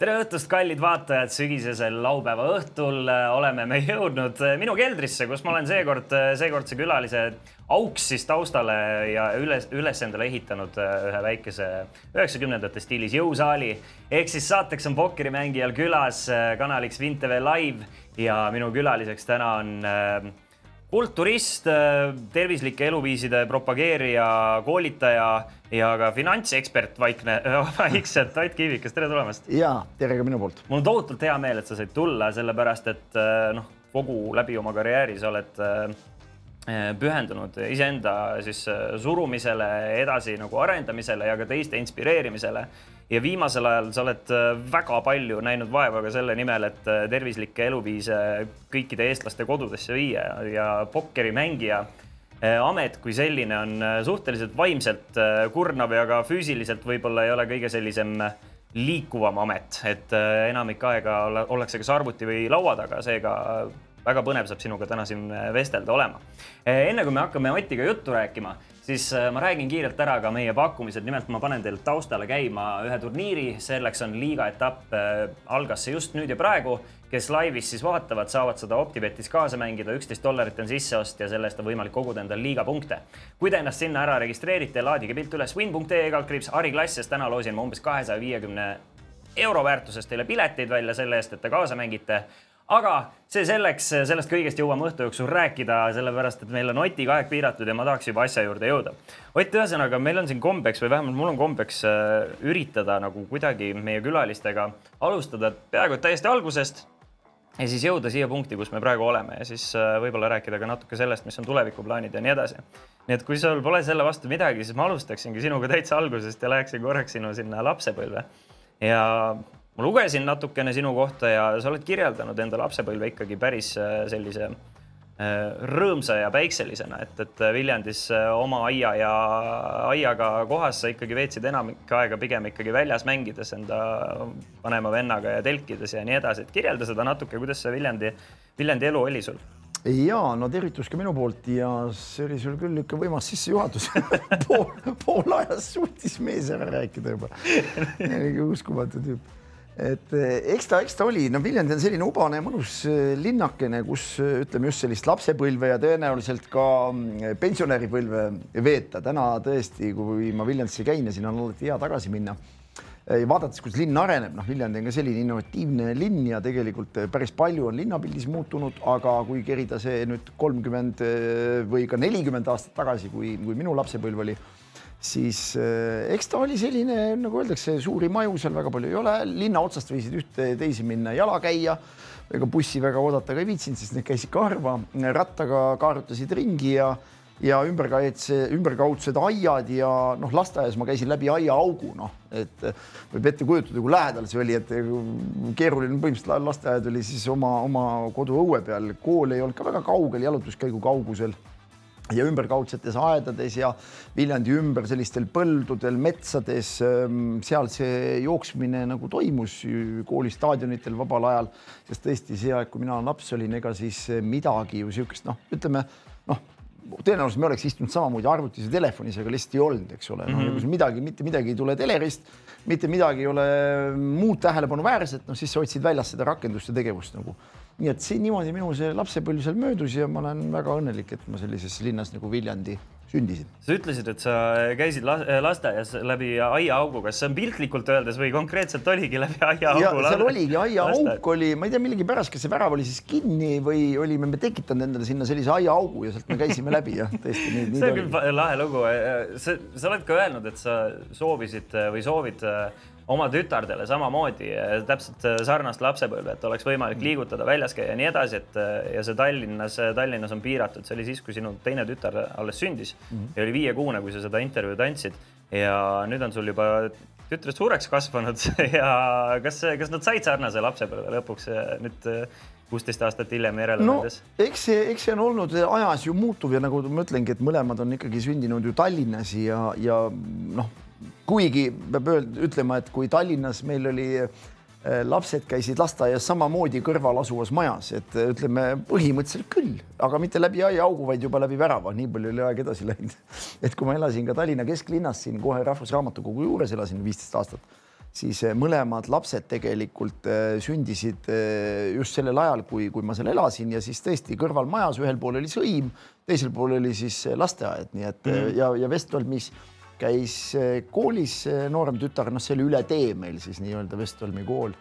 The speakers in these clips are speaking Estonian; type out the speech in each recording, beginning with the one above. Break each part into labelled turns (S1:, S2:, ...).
S1: tere õhtust, kallid vaatajad, sügisesel laupäeva õhtul äh, oleme me jõudnud äh, minu keldrisse, kus ma olen seekord, äh, seekordse külalise auks siis taustale ja üles, üles endale ehitanud ühe väikese üheksakümnendate stiilis jõusaali. ehk siis saateks on pokkerimängijal külas kanaliks Vintv Live ja minu külaliseks täna on kulturist, tervislike eluviiside propageerija, koolitaja ja ka finantsekspert Vaikne, vaikselt Ott Kiivikas, tere tulemast.
S2: ja tere ka minu poolt.
S1: mul on tohutult hea meel, et sa said tulla, sellepärast et äh, noh, kogu läbi oma karjääri sa oled äh, pühendunud iseenda siis äh, surumisele, edasi nagu arendamisele ja ka teiste inspireerimisele. Ja viimasel ajal sa oled väga palju näinud vaeva ka selle nimel, et tervislikke eluviise kõikide eestlaste kodudesse viia ja pokkerimängija Eh, amet kui selline on suhteliselt vaimselt kurnav ja ka füüsiliselt võib-olla ei ole kõige sellisem liikuvam amet, et enamik aega ollakse kas arvuti või laua taga, seega väga põnev saab sinuga täna siin vestelda olema. enne kui me hakkame Otiga juttu rääkima, siis ma räägin kiirelt ära ka meie pakkumised, nimelt ma panen teil taustale käima ühe turniiri, selleks on liiga etapp, algas see just nüüd ja praegu. Kes laivis siis vaatavad, saavad seda Optibetis kaasa mängida, üksteist dollarit on sisseost ja selle eest on võimalik koguda endale liiga punkte. kui te ennast sinna ära registreerite, laadige pilt üles win.ee kaldkriips Ari Klass, sest täna loosin ma umbes kahesaja viiekümne euro väärtuses teile pileteid välja selle eest, et te kaasa mängite aga see selleks, sellest kõigest jõuame õhtu jooksul rääkida, sellepärast et meil on Otiga aeg piiratud ja ma tahaks juba asja juurde jõuda. Ott, ühesõnaga, meil on siin kombeks või vähemalt mul on kombeks äh, üritada nagu kuidagi meie külalistega alustada peaaegu täiesti algusest ja siis jõuda siia punkti, kus me praegu oleme ja siis äh, võib-olla rääkida ka natuke sellest, mis on tulevikuplaanid ja nii edasi. nii et kui sul pole selle vastu midagi, siis ma alustaksingi sinuga täitsa algusest ja läheksin korraks sinu sinna lapsepõlve. ja ma lugesin natukene sinu kohta ja sa oled kirjeldanud enda lapsepõlve ikkagi päris äh, sellise äh, rõõmsa ja päikselisena, et, et Viljandis äh, oma aia ja aiaga kohas sa ikkagi veetsid enamik aega pigem ikkagi väljas mängides enda vanema vennaga ja telkides ja nii edasi, et kirjelda seda natuke, kuidas see Viljandi, Viljandi elu oli sul?
S2: ja no tervitus ka minu poolt ja see oli sul küll niisugune võimas sissejuhatus. Pool, pool ajast suutis mees ära rääkida juba. Uskumatu tüüp et eh, eks ta, eks ta oli, no Viljandi on selline ubane ja mõnus eh, linnakene, kus eh, ütleme just sellist lapsepõlve ja tõenäoliselt ka mm, pensionäripõlve veeta. täna tõesti, kui ma Viljandisse käin ja siin on alati hea tagasi minna. vaadates, kuidas linn areneb, noh, Viljandi on ka selline innovatiivne linn ja tegelikult päris palju on linnapildis muutunud, aga kui kerida see nüüd kolmkümmend või ka nelikümmend aastat tagasi, kui, kui minu lapsepõlv oli siis äh, eks ta oli selline, nagu öeldakse, suuri maju seal väga palju ei ole, linna otsast võisid ühte teisi minna jala käia. ega bussi väga oodata ka ei viitsinud, sest need käisid ka harva, rattaga kaarutasid ringi ja ja ümberkaitse, ümberkaudsed aiad ja noh, lasteaias ma käisin läbi aiaaugu, noh, et võib ette kujutada, kui lähedal see oli, et keeruline põhimõtteliselt lasteaed oli siis oma, oma koduõue peal, kool ei olnud ka väga kaugel, jalutuskäigu kaugusel ja ümberkaudsetes aedades ja Viljandi ümber sellistel põldudel, metsades, ähm, seal see jooksmine nagu toimus koolistaadionitel vabal ajal, sest tõesti see aeg, kui mina laps olin, ega siis midagi ju niisugust noh, ütleme noh, tõenäoliselt me oleks istunud samamoodi arvutis ja telefonis, aga lihtsalt ei olnud, eks ole, noh ja kui sul midagi, mitte midagi ei tule telerist, mitte midagi ei ole muud tähelepanuväärset, noh siis sa otsid väljas seda rakendust ja tegevust nagu nii et siin niimoodi minu see lapsepõlv seal möödus ja ma olen väga õnnelik, et ma sellises linnas nagu Viljandi sündisin.
S1: sa ütlesid, et sa käisid lasteaias läbi aiaaugu, kas see on piltlikult öeldes või konkreetselt oligi läbi aiaaugu?
S2: seal oligi aiaauk oli, ma ei tea millegipärast, kas see värav oli siis kinni või olime me tekitanud endale sinna sellise aiaaugu ja sealt me käisime läbi jah, tõesti nii,
S1: nii. see on küll lahe lugu. sa, sa oled ka öelnud, et sa soovisid või soovid oma tütardele samamoodi täpselt sarnast lapsepõlve, et oleks võimalik liigutada, väljas käia ja nii edasi, et ja see Tallinnas, Tallinnas on piiratud, see oli siis, kui sinu teine tütar alles sündis mm -hmm. ja oli viiekuune, kui sa seda intervjuud andsid ja nüüd on sul juba tütred suureks kasvanud ja kas, kas nad said sarnase lapsepõlve lõpuks nüüd kuusteist aastat hiljem järele
S2: no
S1: mõeldes?
S2: eks see, eks see on olnud ajas ju muutuv ja nagu ma ütlengi, et mõlemad on ikkagi sündinud ju Tallinnas ja, ja noh, kuigi peab öeld-, ütlema, et kui Tallinnas meil oli lapsed käisid lasteaias samamoodi kõrval asuvas majas, et ütleme põhimõtteliselt küll, aga mitte läbi aiaaugu, vaid juba läbi värava, nii palju oli aeg edasi läinud. et kui ma elasin ka Tallinna kesklinnas siin kohe Rahvusraamatukogu juures, elasin viisteist aastat siis mõlemad lapsed tegelikult sündisid just sellel ajal, kui, kui ma seal elasin ja siis tõesti kõrvalmajas, ühel pool oli sõim, teisel pool oli siis lasteaed, nii et mm -hmm. ja, ja Vestolmis käis koolis noorem tütar, noh, see oli üle tee meil siis nii-öelda Vestolmi kool.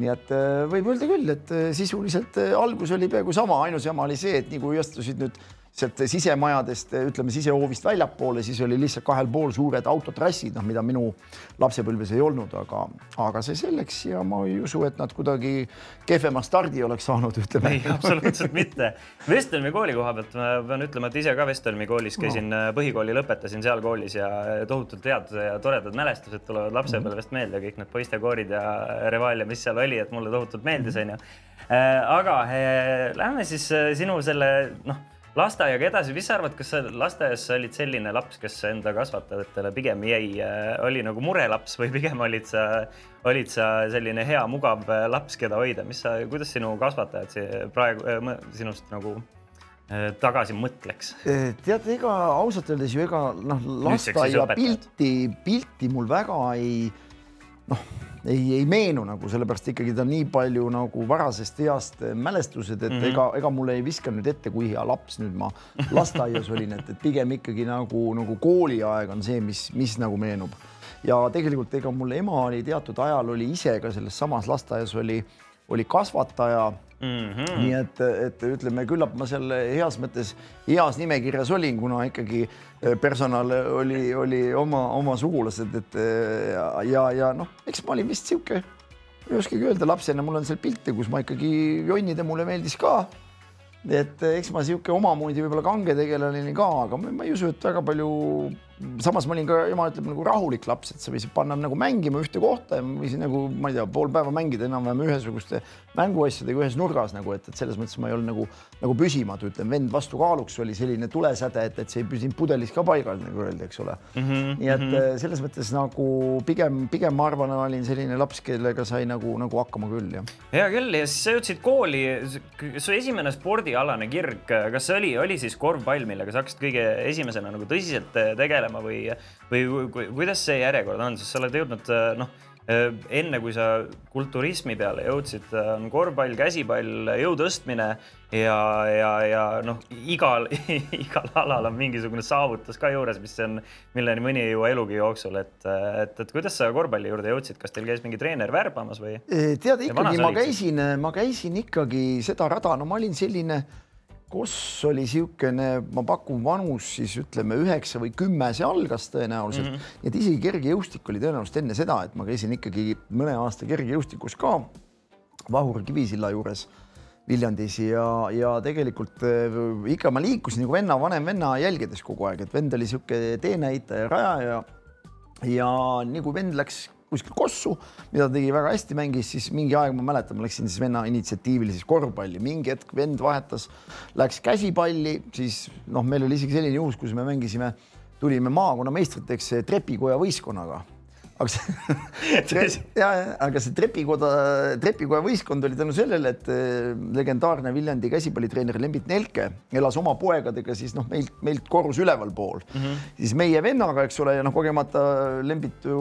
S2: nii et võib öelda küll, et sisuliselt algus oli peaaegu sama, ainus jama oli see, et nii kui astusid nüüd sealt sisemajadest, ütleme sisehoovist väljapoole, siis oli lihtsalt kahel pool suured autotrassid, noh, mida minu lapsepõlves ei olnud, aga, aga see selleks ja ma ei usu, et nad kuidagi kehvema stardi oleks saanud, ütleme.
S1: ei, absoluutselt mitte. Vestelmi kooli koha pealt ma pean ütlema, et ise ka Vestelmi koolis käisin no., põhikooli lõpetasin seal koolis ja tohutult head ja toredad mälestused tulevad lapsepõlvest meelde, kõik need poistekoorid ja Reval ja mis seal oli, et mulle tohutult meeldis, onju. Äh, aga äh, lähme siis äh, sinu selle, noh lasteaiaga edasi, mis sa arvad, kas sa lasteaias olid selline laps, kes enda kasvatajatele pigem jäi, äh, oli nagu murelaps või pigem olid sa, olid sa selline hea, mugav äh, laps, keda hoida, mis sa, kuidas sinu kasvatajad praegu äh, sinust nagu tagasi mõtleks?
S2: tead, ega ausalt öeldes ju ega noh, lasteaia pilti, pilti mul väga ei noh ei, ei meenu nagu sellepärast ikkagi ta nii palju nagu varasest east mälestused, et mm -hmm. ega, ega mulle ei viska nüüd ette, kui hea laps nüüd ma lasteaias olin, et, et pigem ikkagi nagu, nagu kooliaeg on see, mis, mis nagu meenub. ja tegelikult ega mul ema oli teatud ajal oli ise ka selles samas lasteaias oli, oli kasvataja Mm -hmm. nii et, et ütleme, küllap ma seal heas mõttes heas nimekirjas olin, kuna ikkagi eh, personal oli, oli oma, oma sugulased, et eh, ja, ja, ja noh, eks ma olin vist sihuke, ei oskagi öelda, lapsena mul on seal pilte, kus ma ikkagi jonnida mulle meeldis ka. et eks ma sihuke omamoodi võib-olla kange tegelane olin ka, aga ma ei usu, et väga palju samas ma olin ka, ema ütleb nagu rahulik laps, et sa võisid panna nagu mängima ühte kohta ja ma võisin nagu, ma ei tea, pool päeva mängida enam-vähem ühesuguste mänguasjadega ühes nurgas nagu, et, et selles mõttes ma ei olnud nagu, nagu püsimatu, ütlen, vend vastukaaluks oli selline tulesäde, et, et see ei püsinud pudelis ka paigal, nagu öeldi, eks ole mm. -hmm, nii et mm -hmm. selles mõttes nagu pigem, pigem ma arvan, olin selline laps, kellega sai nagu, nagu hakkama küll, jah.
S1: hea küll ja siis sa jõudsid kooli, su esimene spordialane kirg, kas see oli, oli siis korvpall, millega sa hakkasid kõige esimesena nagu tõsiselt tegelema? Olema või, või kuidas see järjekord on, sest sa oled jõudnud noh, enne kui sa kulturismi peale jõudsid, on korvpall, käsipall, jõu tõstmine ja, ja, ja noh, igal igal alal on mingisugune saavutus ka juures, mis on, milleni mõni ei jõua elugi jooksul, et, et, et kuidas sa korvpalli juurde jõudsid, kas teil käis mingi treener värbamas või?
S2: tead ikkagi, ma käisin, ma käisin ikkagi seda rada, no ma olin selline Koss oli niisugune, ma pakun vanus siis ütleme üheksa või kümme, see algas tõenäoliselt mm, -hmm. et isegi kergejõustik oli tõenäoliselt enne seda, et ma käisin ikkagi mõne aasta kergejõustikus ka Vahur Kivisilla juures Viljandis ja, ja tegelikult äh, ikka ma liikusin nagu venna, vanem venna jälgedes kogu aeg, et vend oli niisugune teenäitaja, rajaja ja nii kui vend läks kuskil kossu, mida ta tegi väga hästi, mängis siis mingi aeg, ma mäletan, ma läksin siis venna initsiatiivil siis korvpalli, mingi hetk vend vahetas, läks käsipalli, siis noh, meil oli isegi selline juhus, kus me mängisime, tulime maakonnameistriteks trepikoja võistkonnaga aga see ja, aga see trepikoda, trepikoja võistkond oli tänu sellele, et eh, legendaarne Viljandi käsipallitreener Lembit Nelke elas oma poegadega siis noh, meilt, meilt korrus ülevalpool mm, -hmm. siis meie vennaga, eks ole, ja noh, kogemata Lembitu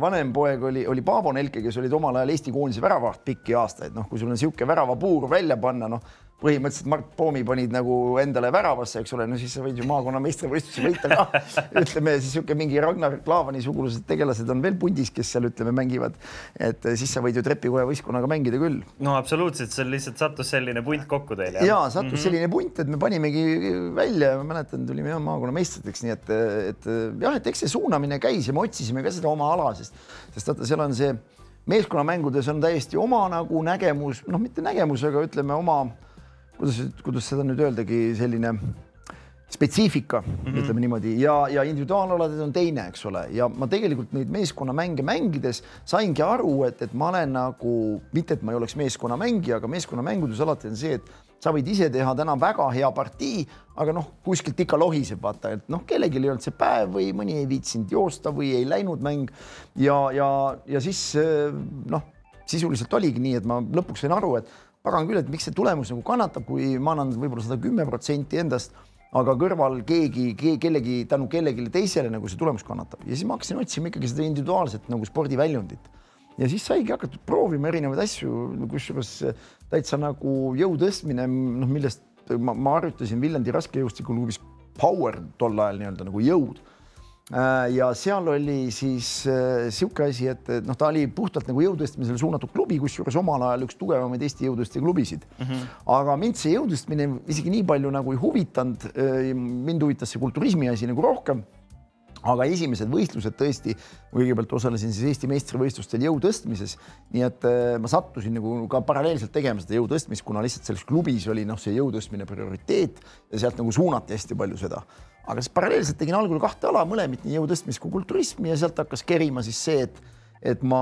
S2: vanem poeg oli, oli Paavo Nelke, kes olid omal ajal Eesti koondise väravaht pikki aastaid, noh, kui sul on niisugune väravapuur välja panna, noh põhimõtteliselt Mart Poomi panid nagu endale väravasse, eks ole, no siis sa võid ju maakonna meistrivõistlusi võita ka. ütleme siis niisugune mingi Ragnar Klavani sugused tegelased on veel pundis, kes seal ütleme mängivad. et siis sa võid ju trepikoja võistkonnaga mängida küll.
S1: no absoluutselt, seal lihtsalt sattus selline punt kokku teil.
S2: ja sattus mm -hmm. selline punt, et me panimegi välja, ma mäletan, tulime maakonna meistriteks, nii et, et jah, et eks see suunamine käis ja me otsisime ka seda oma ala, sest, sest vaata, seal on see meeskonnamängudes on täiesti oma nagu nägemus, noh, mitte nägemus, aga ütleme oma kuidas, kuidas seda nüüd öeldagi, selline spetsiifika mm, -hmm. ütleme niimoodi. Ja, ja individuaalaladel on teine, eks ole, ja ma tegelikult neid meeskonnamänge mängides saingi aru, et, et ma olen nagu mitte, et ma ei oleks meeskonnamängija, aga meeskonnamängudes alati on see, et sa võid ise teha täna väga hea partii, aga noh, kuskilt ikka lohiseb, vaata, et noh, kellelgi ei olnud see päev või mõni ei viitsinud joosta või ei läinud mäng. Ja, ja, ja siis noh, sisuliselt oligi nii, et ma lõpuks sain aru, et pagan küll, et miks see tulemus nagu kannatab, kui ma annan võib-olla sada kümme protsenti endast aga kõrval keegi, kellegi tänu kellelegi teisele nagu see tulemus kannatab. Ja siis ma hakkasin otsima ikkagi seda individuaalset nagu spordiväljundit. Ja siis saigi hakatud proovima erinevaid asju, kusjuures täitsa nagu jõu tõstmine, noh, millest ma, ma harjutasin Viljandi raskejõustikuklubis Power tol ajal nii-öelda nagu jõud ja seal oli siis niisugune äh, asi, et noh, ta oli puhtalt nagu jõutõstmisele suunatud klubi, kusjuures omal ajal üks tugevamaid Eesti jõutõstja klubisid mm. -hmm. aga mind see jõutõstmine isegi nii palju nagu ei huvitanud. Äh, mind huvitas see kulturismi asi nagu rohkem aga esimesed võistlused tõesti, kõigepealt osalesin siis Eesti meistrivõistlustel jõu tõstmises, nii et ma sattusin nagu ka paralleelselt tegema seda jõu tõstmist, kuna lihtsalt selles klubis oli noh, see jõu tõstmine prioriteet ja sealt nagu suunati hästi palju seda. Aga siis paralleelselt tegin algul kahte ala, mõlemit nii jõu tõstmist kui kulturismi ja sealt hakkas kerima siis see, et et ma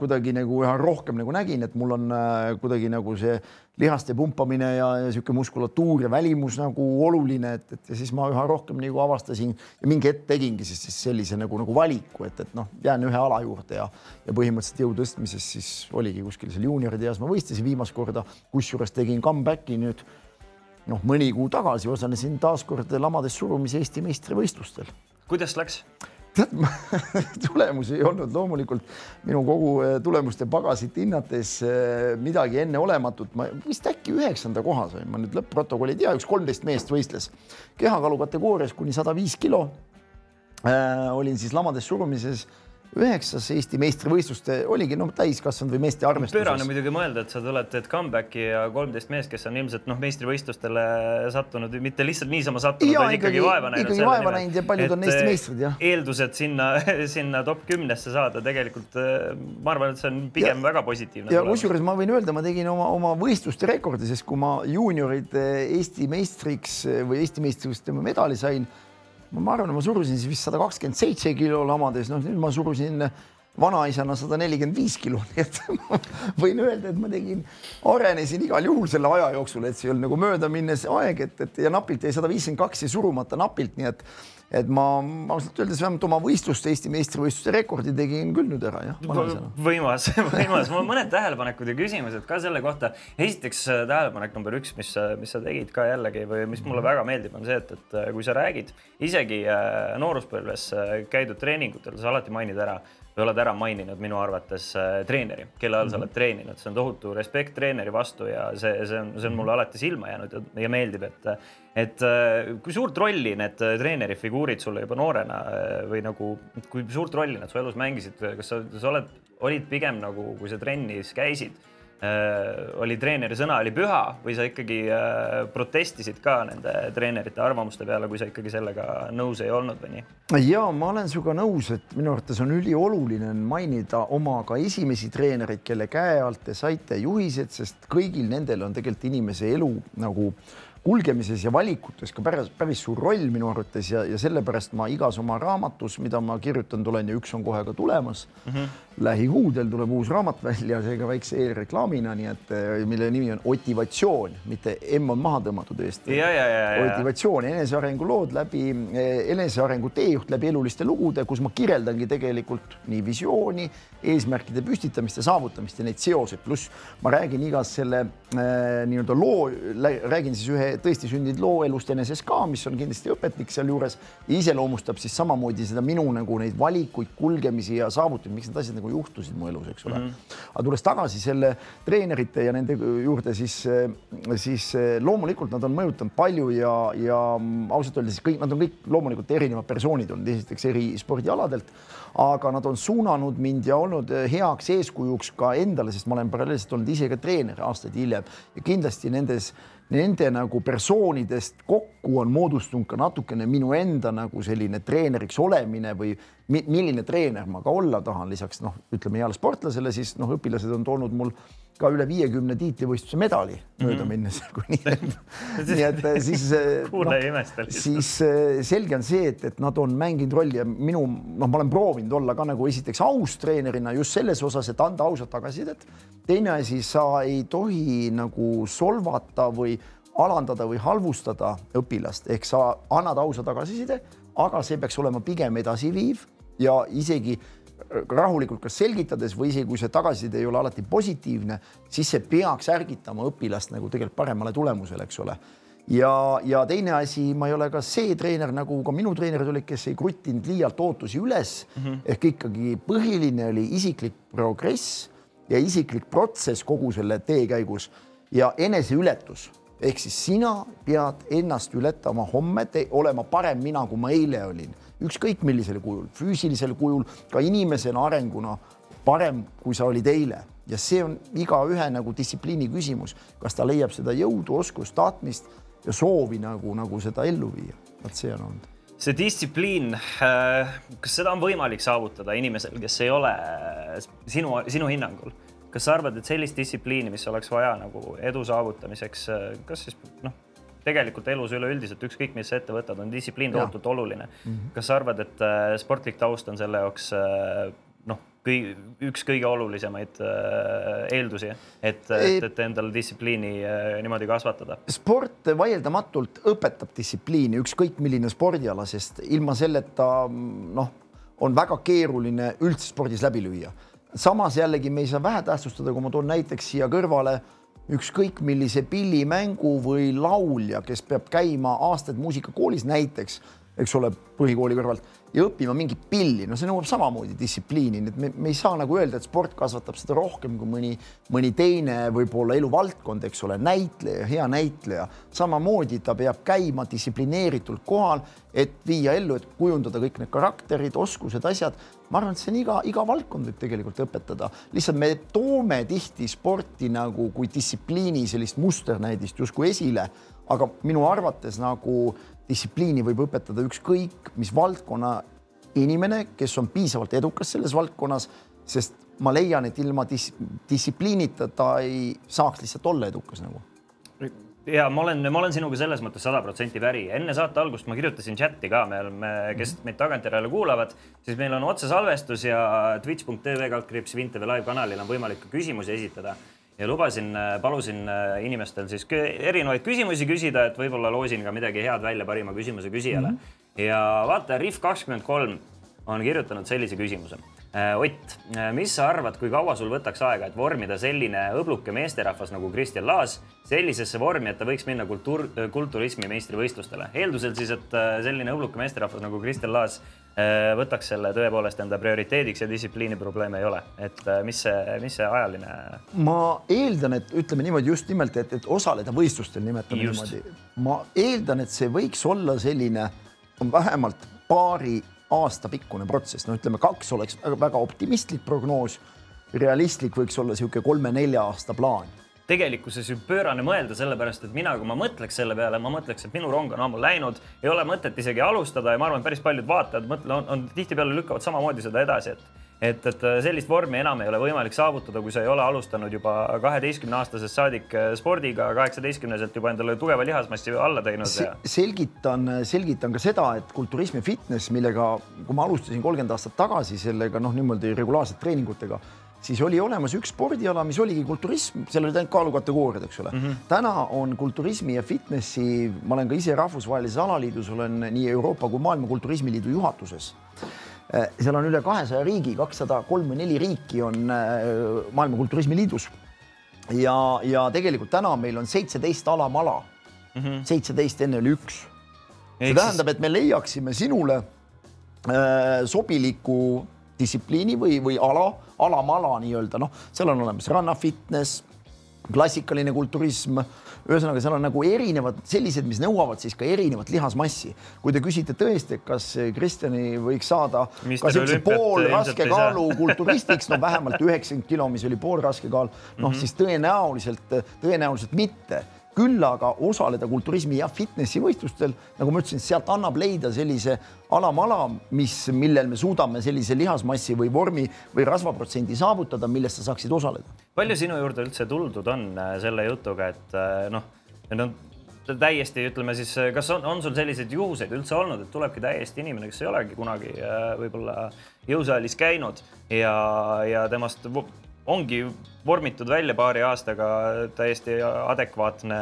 S2: kuidagi nagu üha rohkem nagu nägin, et mul on äh, kuidagi nagu see lihaste pumpamine ja, ja niisugune muskulatuur ja välimus nagu oluline, et, et ja siis ma üha rohkem nagu avastasin ja mingi hetk tegingi siis, siis sellise nagu, nagu valiku, et, et noh, jään ühe ala juurde ja, ja põhimõtteliselt jõu tõstmises siis oligi kuskil seal juunioride eas ma võistlesin viimast korda, kusjuures tegin comeback'i nüüd noh, mõni kuu tagasi osalesin taas kord lamades surumise Eesti meistrivõistlustel.
S1: kuidas läks?
S2: Tead, tulemusi ei olnud. Loomulikult minu kogu eh, tulemuste pagasit hinnates eh, midagi enneolematut, ma vist äkki üheksanda koha sain, ma nüüd lõpp-protokolli ei tea, üks kolmteist meest võistles. Kehakaalu kategoorias kuni sada viis kilo äh,. olin siis lamades surumises üheksas Eesti meistrivõistluste oligi noh, täiskasvanud või meeste arvestuses.
S1: pöörane muidugi mõelda, et sa tuled, teed comeback'i ja kolmteist meest, kes on ilmselt noh, meistrivõistlustele sattunud, mitte lihtsalt niisama sattunud, vaid ikkagi vaeva näinud.
S2: ikkagi vaeva näinud ja paljud on Eesti meistrid, jah.
S1: eeldused sinna, sinna top kümnesse saada tegelikult ma arvan, et see on pigem ja, väga positiivne.
S2: ja kusjuures ma võin öelda, ma tegin oma, oma võistluste rekordi, sest kui ma juunioride Eesti meistriks või Eesti meistrivõistluste medali sain ma arvan, ma surusin siis vist sada kakskümmend seitse kilo lamades, noh nüüd ma surusin vanaisana sada nelikümmend viis kilo, nii et ma võin öelda, et ma tegin, arenesin igal juhul selle aja jooksul, et see ei olnud nagu möödaminnes aeg, et, et ja napilt jäi sada viiskümmend kaks ja surumata napilt, nii et et ma ausalt öeldes vähemalt oma võistluste, Eesti meistrivõistluste rekordi tegin küll nüüd ära, jah.
S1: võimas, võimas, mul mõned tähelepanekud ja küsimused ka selle kohta. esiteks äh, tähelepanek number üks, mis, mis sa tegid ka jällegi või mis mulle väga meeldib, on see, et, et äh, kui sa räägid isegi äh, nooruspõlves käidud treeningutel, sa alati mainid ära oled ära maininud minu arvates äh, treeneri, kelle all sa oled mhm. treeninud, see on tohutu respekt treeneri vastu ja see, see on, see on mulle alati silma jäänud ja, meeldib, et, et äh, kui suurt rolli need treeneri figuurid sulle juba noorena äh, või nagu, kui suurt rolli nad su elus mängisid, kas sa, sa oled, olid pigem nagu, kui sa trennis käisid Äh, oli treeneri sõna oli püha või sa ikkagi äh, protestisid ka nende treenerite arvamuste peale, kui sa ikkagi sellega nõus ei olnud või nii?
S2: ja ma olen sinuga nõus, et minu arvates on ülioluline mainida oma ka esimesi treenereid, kelle käe alt te saite juhised, sest kõigil nendel on tegelikult inimese elu nagu kulgemises ja valikutes ka päris, päris suur roll minu arvates ja, ja sellepärast ma igas oma raamatus, mida ma kirjutanud olen ja üks on kohe ka tulemas mm. -hmm. Lähikuudel tuleb uus raamat välja, seega väikse eelreklaamina, nii et eh, mille nimi on Motivatsioon, mitte M on maha tõmmatud Eesti. motivatsioon, enesearengu lood läbi, eh, enesearengu teejuht läbi eluliste lugude, kus ma kirjeldangi tegelikult nii visiooni, eesmärkide püstitamist ja saavutamist ja neid seoseid, pluss ma räägin igas selle äh, nii-öelda loo, räägin siis ühe tõesti sündinud loo elust eneses ka, mis on kindlasti õpetlik sealjuures iseloomustab siis samamoodi seda minu nagu neid valikuid, kulgemisi ja saavutusi, miks need asjad nagu juhtusid mu elus, eks ole mm. -hmm. aga tulles tagasi selle treenerite ja nende juurde, siis, siis loomulikult nad on mõjutanud palju ja, ja ausalt öeldes kõik, nad on kõik loomulikult erinevad persoonid olnud, esiteks eri spordialadelt aga nad on suunanud mind ja olnud heaks eeskujuks ka endale, sest ma olen paralleelselt olnud ise ka treener aastaid hiljem ja kindlasti nendes nende nagu persoonidest kokku on moodustunud ka natukene minu enda nagu selline treeneriks olemine või milline treener ma ka olla tahan, lisaks noh, ütleme heale sportlasele, siis noh, õpilased on toonud mul ka üle viiekümne tiitlivõistluse medali mööda minnes mm, -hmm. kui nii, et eh, siis
S1: kuule no, imestel.
S2: siis eh, selge on see, et, et nad on mänginud rolli ja minu noh, ma olen proovinud olla ka nagu esiteks aus treenerina just selles osas, et anda ausat tagasisidet. Teine asi, sa ei tohi nagu solvata või alandada või halvustada õpilast, ehk sa annad ausa tagasiside, aga see peaks olema pigem edasiviiv ja isegi rahulikult kas selgitades või isegi kui see tagasiside ei ole alati positiivne, siis see peaks ärgitama õpilast nagu tegelikult paremale tulemusele, eks ole. ja, ja teine asi, ma ei ole ka see treener, nagu ka minu treenerid olid, kes ei kruttinud liialt ootusi üles mm -hmm. ehk ikkagi põhiline oli isiklik progress ja isiklik protsess kogu selle tee käigus ja eneseületus ehk siis sina pead ennast ületama homme, olema parem mina, kui ma eile olin ükskõik millisel kujul, füüsilisel kujul, ka inimesena arenguna parem, kui sa olid eile ja see on igaühe nagu distsipliini küsimus, kas ta leiab seda jõudu, oskust, tahtmist ja soovi nagu, nagu seda ellu viia. vot see on olnud.
S1: See distsipliin, äh, kas seda on võimalik saavutada inimesel, kes ei ole sinu, sinu hinnangul, kas sa arvad, et sellist distsipliini, mis oleks vaja nagu edu saavutamiseks, äh, kas siis noh tegelikult elus üleüldiselt ükskõik, mis sa ette võtad, on distsipliin tohutult oluline mm. -hmm. kas sa arvad, et äh, sportlik taust on selle jaoks äh, noh, üks kõige olulisemaid äh, eeldusi, et, et, et endale distsipliini niimoodi kasvatada?
S2: sport vaieldamatult õpetab distsipliini, ükskõik milline spordiala, sest ilma selleta noh, on väga keeruline üldse spordis läbi lüüa. samas jällegi me ei saa vähetähtsustada, kui ma toon näiteks siia kõrvale ükskõik millise pillimängu või laulja, kes peab käima aastaid muusikakoolis näiteks, eks ole, põhikooli kõrvalt ja õppima mingit pilli, no see nõuab samamoodi distsipliini, nii et me, me ei saa nagu öelda, et sport kasvatab seda rohkem kui mõni, mõni teine võib-olla eluvaldkond, eks ole, näitleja, hea näitleja, samamoodi ta peab käima distsiplineeritult kohal, et viia ellu, et kujundada kõik need karakterid, oskused, asjad. ma arvan, et see on iga, iga valdkond võib tegelikult õpetada, lihtsalt me toome tihti sporti nagu kui distsipliini sellist musternäidist justkui esile, aga minu arvates nagu distsipliini võib õpetada ükskõik mis valdkonna inimene, kes on piisavalt edukas selles valdkonnas, sest ma leian, et ilma dis distsipliinita ta ei saaks lihtsalt olla edukas nagu.
S1: ja ma olen, ma olen sinuga selles mõttes sada protsenti päri. enne saate algust ma kirjutasin chati ka, me oleme, kes meid tagantjärele kuulavad, siis meil on otsesalvestus ja twitch.tv kaldkriips Vinteve live kanalil on võimalik ka küsimusi esitada ja lubasin, äh, palusin äh, inimestel siis erinevaid küsimusi küsida, et võib-olla loosin ka midagi head välja parima küsimuse küsijale mm. -hmm. ja vaata, Rihv kakskümmend kolm on kirjutanud sellise küsimuse. Äh, Ott, mis sa arvad, kui kaua sul võtaks aega, et vormida selline õbluke meesterahvas nagu Kristjan Laas sellisesse vormi, et ta võiks minna kultuur, kulturismi meistrivõistlustele? eeldusel siis, et selline õbluke meesterahvas nagu Kristjan Laas võtaks selle tõepoolest enda prioriteediks ja distsipliini probleeme ei ole, et äh, mis see, mis see ajaline?
S2: ma eeldan, et ütleme niimoodi just nimelt, et, et osaleda võistlustel, nimetame just. niimoodi. ma eeldan, et see võiks olla selline vähemalt paari aasta pikkune protsess, no ütleme, kaks oleks väga optimistlik prognoos. realistlik võiks olla niisugune kolme-nelja aasta plaan
S1: tegelikkuses ju pöörane mõelda, sellepärast et mina, kui ma mõtleks selle peale, ma mõtleks, et minu rong on ammu läinud, ei ole mõtet isegi alustada ja ma arvan, et päris paljud vaatajad mõtle, on, on tihtipeale lükkavad samamoodi seda edasi, et et, et sellist vormi enam ei ole võimalik saavutada, kui sa ei ole alustanud juba kaheteistkümne aastasest saadik spordiga, kaheksateistkümneselt juba endale tugeva lihasmassi alla teinud
S2: Se. selgitan, selgitan ka seda, et kulturism ja fitness, millega, kui ma alustasin kolmkümmend aastat tagasi sellega noh, niimoodi regulaarselt treeningutega siis oli olemas üks spordiala, mis oligi kulturism, seal olid ainult kaalukategooriad, eks ole mm. -hmm. täna on kulturismi ja fitnessi, ma olen ka ise rahvusvahelises alaliidus, olen nii Euroopa kui Maailma Kulturismiliidu juhatuses. Eh, seal on üle kahesaja riigi, kakssada kolm või neli riiki on eh, Maailma Kulturismiliidus. ja, ja tegelikult täna meil on seitseteist alamala -hmm., seitseteist, enne oli üks. see tähendab, et me leiaksime sinule äh, sobiliku distsipliini või, või ala, alamala nii-öelda, noh, seal on olemas rannafitness, klassikaline kulturism, ühesõnaga, seal on nagu erinevad sellised, mis nõuavad siis ka erinevat lihasmassi. kui te küsite tõesti, kas Kristjani võiks saada Mister ka siukse poolraske kaalu kulturistiks, no vähemalt üheksakümmend kilo, mis oli poolraske kaal, noh mm -hmm. siis tõenäoliselt, tõenäoliselt mitte küll aga osaleda kulturismi ja fitnessi võistlustel, nagu ma ütlesin, sealt annab leida sellise alamala, mis, millel me suudame sellise lihasmassi või vormi või rasvaprotsendi saavutada, millest sa saaksid osaleda.
S1: palju sinu juurde üldse tuldud on äh, selle jutuga, et äh, noh, no täiesti ütleme siis, kas on, on sul selliseid juhuseid üldse olnud, et tulebki täiesti inimene, kes ei olegi kunagi äh, võib-olla jõusaalis käinud ja, ja temast ongi vormitud välja paari aastaga täiesti adekvaatne,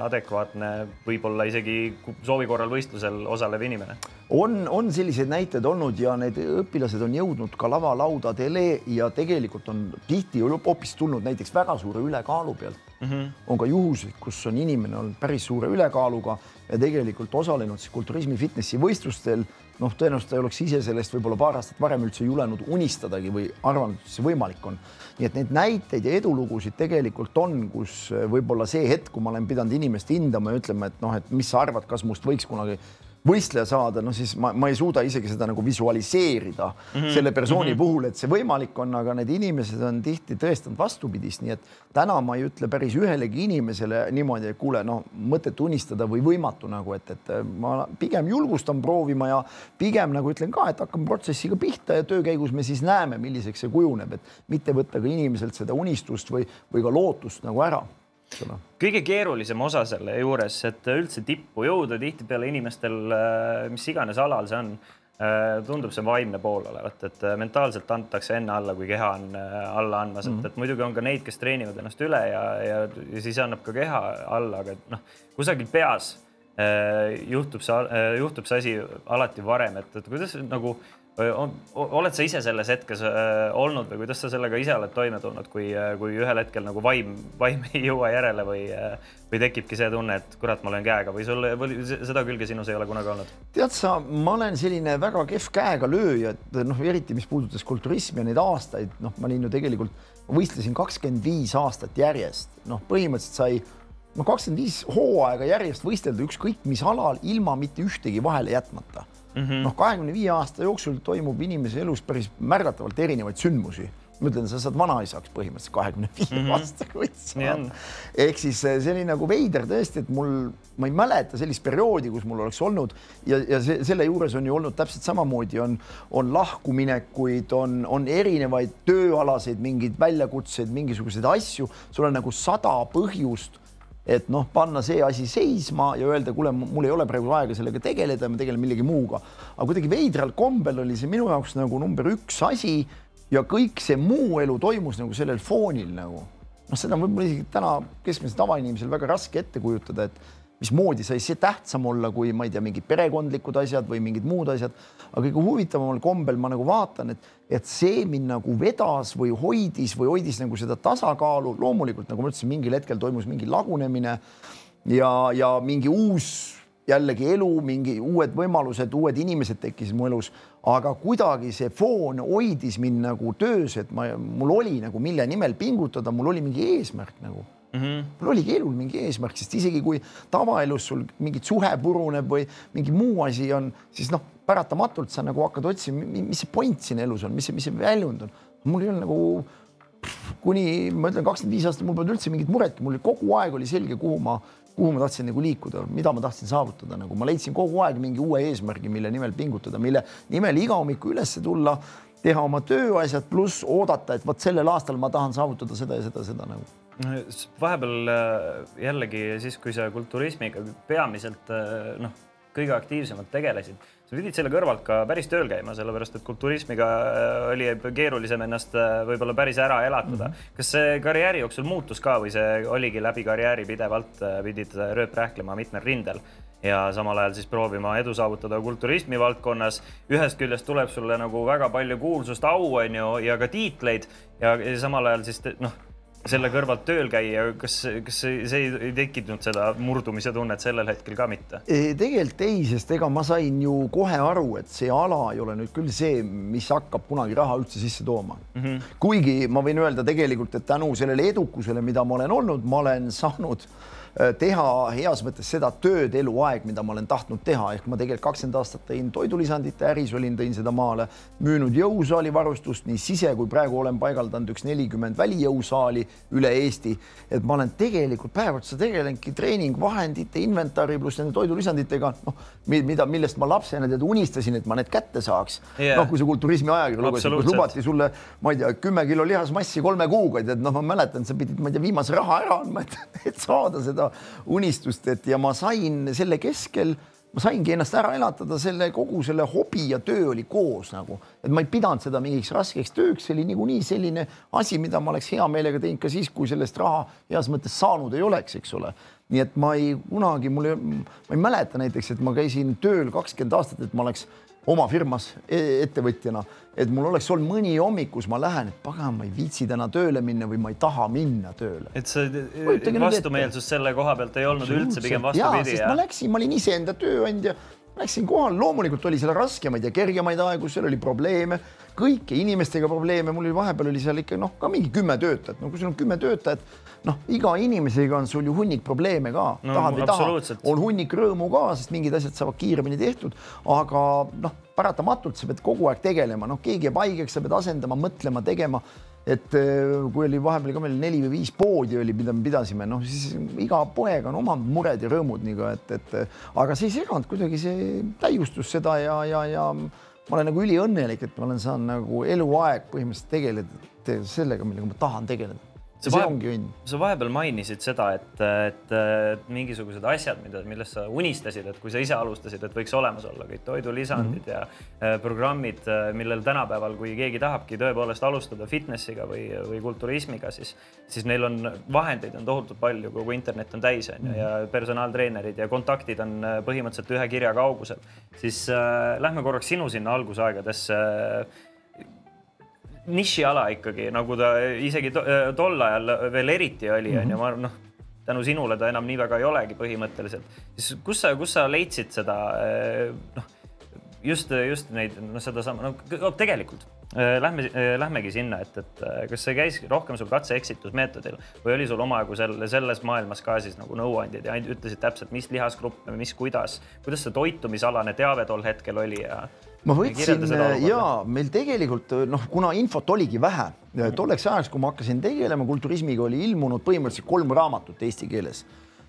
S1: adekvaatne, võib-olla isegi soovi korral võistlusel osalev inimene.
S2: on, on selliseid näiteid olnud ja need õpilased on jõudnud ka lavalaudadele ja tegelikult on tihti hoopis tulnud näiteks väga suure ülekaalu pealt mm. -hmm. on ka juhuseid, kus on inimene olnud päris suure ülekaaluga ja tegelikult osalenud siis kulturismi fitnessi võistlustel noh, tõenäoliselt ta ei oleks ise sellest võib-olla paar aastat varem üldse julenud unistadagi või arvanud, et see võimalik on. nii et neid näiteid ja edulugusid tegelikult on, kus võib-olla see hetk, kui ma olen pidanud inimest hindama ja ütlema, et noh, et mis sa arvad, kas must võiks kunagi võistleja saada, no siis ma, ma ei suuda isegi seda nagu visualiseerida mm -hmm. selle persooni mm -hmm. puhul, et see võimalik on, aga need inimesed on tihti tõestanud vastupidist, nii et täna ma ei ütle päris ühelegi inimesele niimoodi, et kuule, no mõtet unistada või võimatu nagu, et, et ma pigem julgustan proovima ja pigem nagu ütlen ka, et hakkame protsessiga pihta ja töö käigus me siis näeme, milliseks see kujuneb, et mitte võtta ka inimeselt seda unistust või, või ka lootust nagu ära
S1: kõige keerulisem osa selle juures, et üldse tippu jõuda, tihtipeale inimestel, äh, mis iganes alal see on, äh, tundub see vaimne pool olevat, et äh, mentaalselt antakse enne alla, kui keha on alla andmas mm, -hmm. et, et muidugi on ka neid, kes treenivad ennast üle ja, ja, ja siis annab ka keha alla, aga noh, kusagil peas juhtub see, juhtub see asi alati varem, et, et kuidas nagu oled sa ise selles hetkes olnud või kuidas sa sellega ise oled toime tulnud, kui, kui ühel hetkel nagu vaim, vaim ei jõua järele või, või tekibki see tunne, et kurat, ma löön käega või sul või seda külge sinus ei ole kunagi olnud?
S2: tead sa, ma olen selline väga kehv käega lööja, et noh, eriti mis puudutas kulturismi ja neid aastaid, noh, ma olin ju tegelikult, võistlesin kakskümmend viis aastat järjest, noh, põhimõtteliselt sai no kakskümmend viis hooaega järjest võistelda ükskõik mis alal ilma mitte ühtegi vahele jätmata mm -hmm. noh, kahekümne viie aasta jooksul toimub inimese elus päris märgatavalt erinevaid sündmusi ma ütlen, sa saad vanaisaks põhimõtteliselt kahekümne viie mm -hmm. aastaga võid saada. ehk siis eh, see oli nagu veider tõesti, et mul, ma ei mäleta sellist perioodi, kus mul oleks olnud ja, ja see, selle juures on ju olnud täpselt samamoodi, on, on lahkuminekuid, on, on erinevaid tööalaseid mingeid väljakutseid, mingisuguseid asju, sul on nagu sada põhjust et noh, panna see asi seisma ja öelda, kuule, mul ei ole praegu aega sellega tegeleda, ma tegelen millegi muuga. aga kuidagi veidral kombel oli see minu jaoks nagu number üks asi ja kõik see muu elu toimus nagu sellel foonil nagu noh, seda on võib-olla isegi täna keskmisel tavainimesel väga raske ette kujutada, et mismoodi sai see tähtsam olla, kui ma ei tea, mingid perekondlikud asjad või mingid muud asjad. aga kõige huvitavamal kombel ma nagu vaatan, et, et see mind nagu vedas või hoidis või hoidis nagu seda tasakaalu. loomulikult, nagu ma ütlesin, mingil hetkel toimus mingi lagunemine ja, ja mingi uus jällegi elu, mingi uued võimalused, uued inimesed tekkisid mu elus, aga kuidagi see foon hoidis mind nagu töös, et ma, mul oli nagu, mille nimel pingutada, mul oli mingi eesmärk nagu mm. -hmm. mul oligi elul mingi eesmärk, sest isegi kui tavaelus sul mingit suhe puruneb või mingi muu asi on, siis noh, paratamatult sa nagu hakkad otsima, mis see point siin elus on, mis see, mis see väljund on. mul ei olnud nagu kuni ma ütlen, kakskümmend viis aastat mul polnud üldse mingit muretki, mul kogu aeg oli selge, kuhu ma, kuhu ma tahtsin nagu liikuda, mida ma tahtsin saavutada, nagu ma leidsin kogu aeg mingi uue eesmärgi, mille nimel pingutada, mille nimel iga hommiku üles tulla, teha oma tööasjad, pluss oodata, et vot sellel aastal ma tahan saavutada seda ja seda, seda nagu
S1: vahepeal äh, jällegi siis, kui sa kulturismiga peamiselt äh, noh, kõige aktiivsemalt tegelesid, sa pidid selle kõrvalt ka päris tööl käima, sellepärast et kulturismiga äh, oli keerulisem ennast võib-olla päris ära elatada mm. -hmm. kas see karjääri jooksul muutus ka või see oligi läbi karjääri pidevalt pidid rööprähklema mitmel rindel? ja samal ajal siis proovima edu saavutada kulturismi valdkonnas. ühest küljest tuleb sulle nagu väga palju kuulsust, au on ju ja ka tiitleid ja, ja samal ajal siis noh selle kõrvalt tööl käia, kas, kas see ei, tekkinud seda murdumise tunnet sellel hetkel ka mitte?
S2: tegelikult ei, sest ega ma sain ju kohe aru, et see ala ei ole nüüd küll see, mis hakkab kunagi raha üldse sisse tooma mm. -hmm. kuigi ma võin öelda tegelikult, et tänu sellele edukusele, mida ma olen olnud, ma olen saanud äh, teha heas mõttes seda tööd eluaeg, mida ma olen tahtnud teha, ehk ma tegelikult kakskümmend aastat tõin toidulisandite äris, olin, tõin seda maale, müünud jõusaali varustust nii sise kui praegu olen paigaldanud üks nelikümmend välijõusaali üle Eesti. et ma olen tegelikult päev otsa tegelenudki treeningvahendite, inventari pluss nende toidulisanditega, noh, mida, millest ma lapsena tead unistasin, et ma need kätte saaks. Yeah.. noh, kui sa kulturismi ajakirja lugesid, kus lubati sulle, ma ei tea, kümme kilo lihasmassi kolme kuuga, tead, noh, ma mäletan, sa pidid, ma ei tea, viimase raha ära andma, et, et saada seda unistust, et ja ma sain selle keskel ma saingi ennast ära elatada, selle kogu selle hobi ja töö oli koos nagu, et ma ei pidanud seda mingiks raskeks tööks, see oli niikuinii selline asi, mida ma oleks hea meelega teinud ka siis, kui sellest raha heas mõttes saanud ei oleks, eks ole. nii et ma ei kunagi, mul ei, ma ei mäleta näiteks, et ma käisin tööl kakskümmend aastat, et ma oleks oma firmas e-, ettevõtjana, et mul oleks olnud mõni hommik, kus ma lähen, et pagan, ma ei viitsi täna tööle minna või ma ei taha minna tööle.
S1: et see vastumeelsus selle koha pealt ei olnud üldse, pigem vastupidi.
S2: ma läksin, ma olin iseenda tööandja, läksin kohale, loomulikult oli seal raskemaid ja kergemaid aegu, seal oli probleeme, kõiki inimestega probleeme, mul oli vahepeal oli seal ikka noh, ka mingi kümme töötajat, no kui sul on kümme töötajat noh, iga inimesega on sul ju hunnik probleeme ka. No,, tahad või taha, on hunnik rõõmu ka, sest mingid asjad saavad kiiremini tehtud, aga noh, paratamatult sa pead kogu aeg tegelema, noh, keegi jääb haigeks, sa pead asendama, mõtlema, tegema et eh, kui oli vahepeal ka meil neli või viis poodi oli, mida me pidasime, noh siis iga poeg on omad mured ja rõõmud nagu, et, et aga see ei seganud kuidagi, see täiustus seda ja, ja, ja ma olen nagu üliõnnelik, et ma olen saanud nagu eluaeg põhimõtteliselt tegeleda sellega, millega ma tahan tegeleda
S1: sa see ongi õnn. sa vahepeal mainisid seda, et, et, et mingisugused asjad, mida, millest sa unistasid, et kui sa ise alustasid, et võiks olemas olla kõik toidulisandid mm -hmm. ja äh, programmid, äh, millel tänapäeval, kui keegi tahabki tõepoolest alustada fitnessiga või, või kulturismiga, siis, siis neil on vahendeid on tohutult palju, kogu internet on täis, on ju, ja mhm. personaaltreenerid ja kontaktid on äh, põhimõtteliselt ühe kirja kaugusel. siis äh, lähme korraks sinu sinna algusaegadesse äh, nišiala ikkagi, nagu ta isegi to, äh, tol ajal veel eriti oli, onju, mhm. ma noh, tänu sinule ta enam nii väga ei olegi põhimõtteliselt. siis kus sa, kus sa leidsid seda äh, noh, just, just neid, noh, sedasama, no tegelikult äh, lähme, lähmegi sinna, et, et kas see käis rohkem sul katse-eksitusmeetodil või oli sul omajagu selle, selles maailmas ka siis nagu nõuandjad ja ütlesid täpselt, mis lihasgruppe, mis, kuidas, kuidas see toitumisalane teave tol hetkel oli ja
S2: ma võtsin ja meil tegelikult noh, kuna infot oligi vähe, tolleks ajaks, kui ma hakkasin tegelema kulturismiga, oli ilmunud põhimõtteliselt kolm raamatut eesti keeles.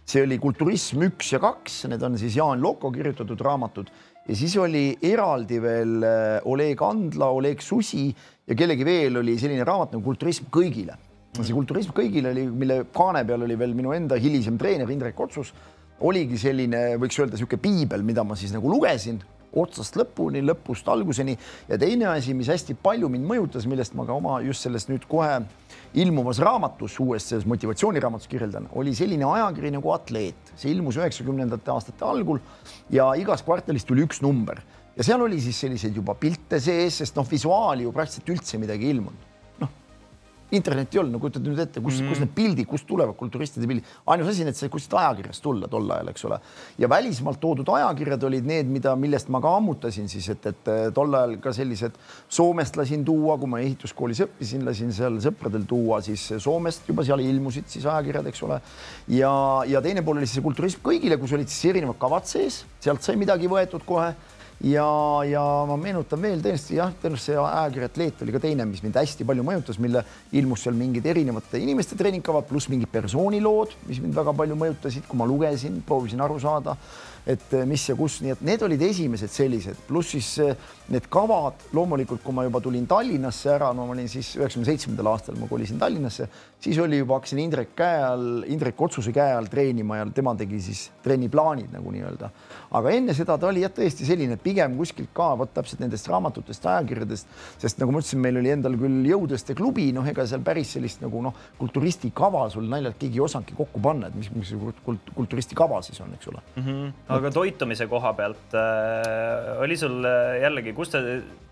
S2: see oli Kulturism üks ja kaks, need on siis Jaan Loko kirjutatud raamatud ja siis oli eraldi veel äh, Oleg Andla, Oleg Susi ja kellegi veel oli selline raamat nagu Kulturism kõigile. see Kulturism kõigile oli, mille kaane peal oli veel minu enda hilisem treener Indrek Otsus oligi selline, võiks öelda niisugune piibel, mida ma siis nagu lugesin otsast lõpuni, lõpust alguseni. ja teine asi, mis hästi palju mind mõjutas, millest ma ka oma just selles nüüd kohe ilmuvas raamatus, uues selles motivatsiooniraamatus kirjeldan, oli selline ajakiri nagu Atleet, see ilmus üheksakümnendate aastate algul ja igas kvartalis tuli üks number. Ja seal oli siis selliseid juba pilte sees, sest noh, visuaali ju praktiliselt üldse midagi ei ilmunud internetti ei olnud, no kujutad nüüd ette, kus mm, -hmm. kus need pildid, kust tulevad kulturistide pildid, ainus asi, need sai kuskilt ajakirjast tulla tol ajal, eks ole. ja välismaalt toodud ajakirjad olid need, mida, millest ma ka ammutasin siis, et, et tol ajal ka sellised Soomest lasin tuua, kui ma ehituskoolis õppisin, lasin seal sõpradel tuua siis Soomest juba seal ilmusid siis ajakirjad, eks ole. ja, ja teine pool oli siis see kulturism kõigile, kus olid siis erinevad kavad sees, sealt sai midagi võetud kohe ja, ja ma meenutan veel tõesti jah, tõenäoliselt see ajakiri Atleet oli ka teine, mis mind hästi palju mõjutas, mille ilmus seal mingid erinevate inimeste treeningkavad pluss mingid persoonilood, mis mind väga palju mõjutasid, kui ma lugesin, proovisin aru saada et eh, mis ja kus, nii et need olid esimesed sellised, pluss siis eh, need kavad loomulikult, kui ma juba tulin Tallinnasse ära, no ma olin siis üheksakümne seitsmendal aastal ma kolisin Tallinnasse, siis oli juba hakkasin Indrek käe all, Indrek Otsuse käe all treenima ja tema tegi siis trenniplaanid nagu nii-öelda. aga enne seda ta oli jah, tõesti selline pigem kuskilt ka vot täpselt nendest raamatutest, ajakirjadest, sest nagu ma ütlesin, meil oli endal küll jõudlaste klubi, noh, ega seal päris sellist nagu noh, kulturisti kava sul naljalt keegi ei osanudki kokku panna, et mis, mis kult, kulturisti kava siis on, eks ole mm.
S1: -hmm aga toitumise koha pealt äh, oli sul äh, jällegi, kust sa,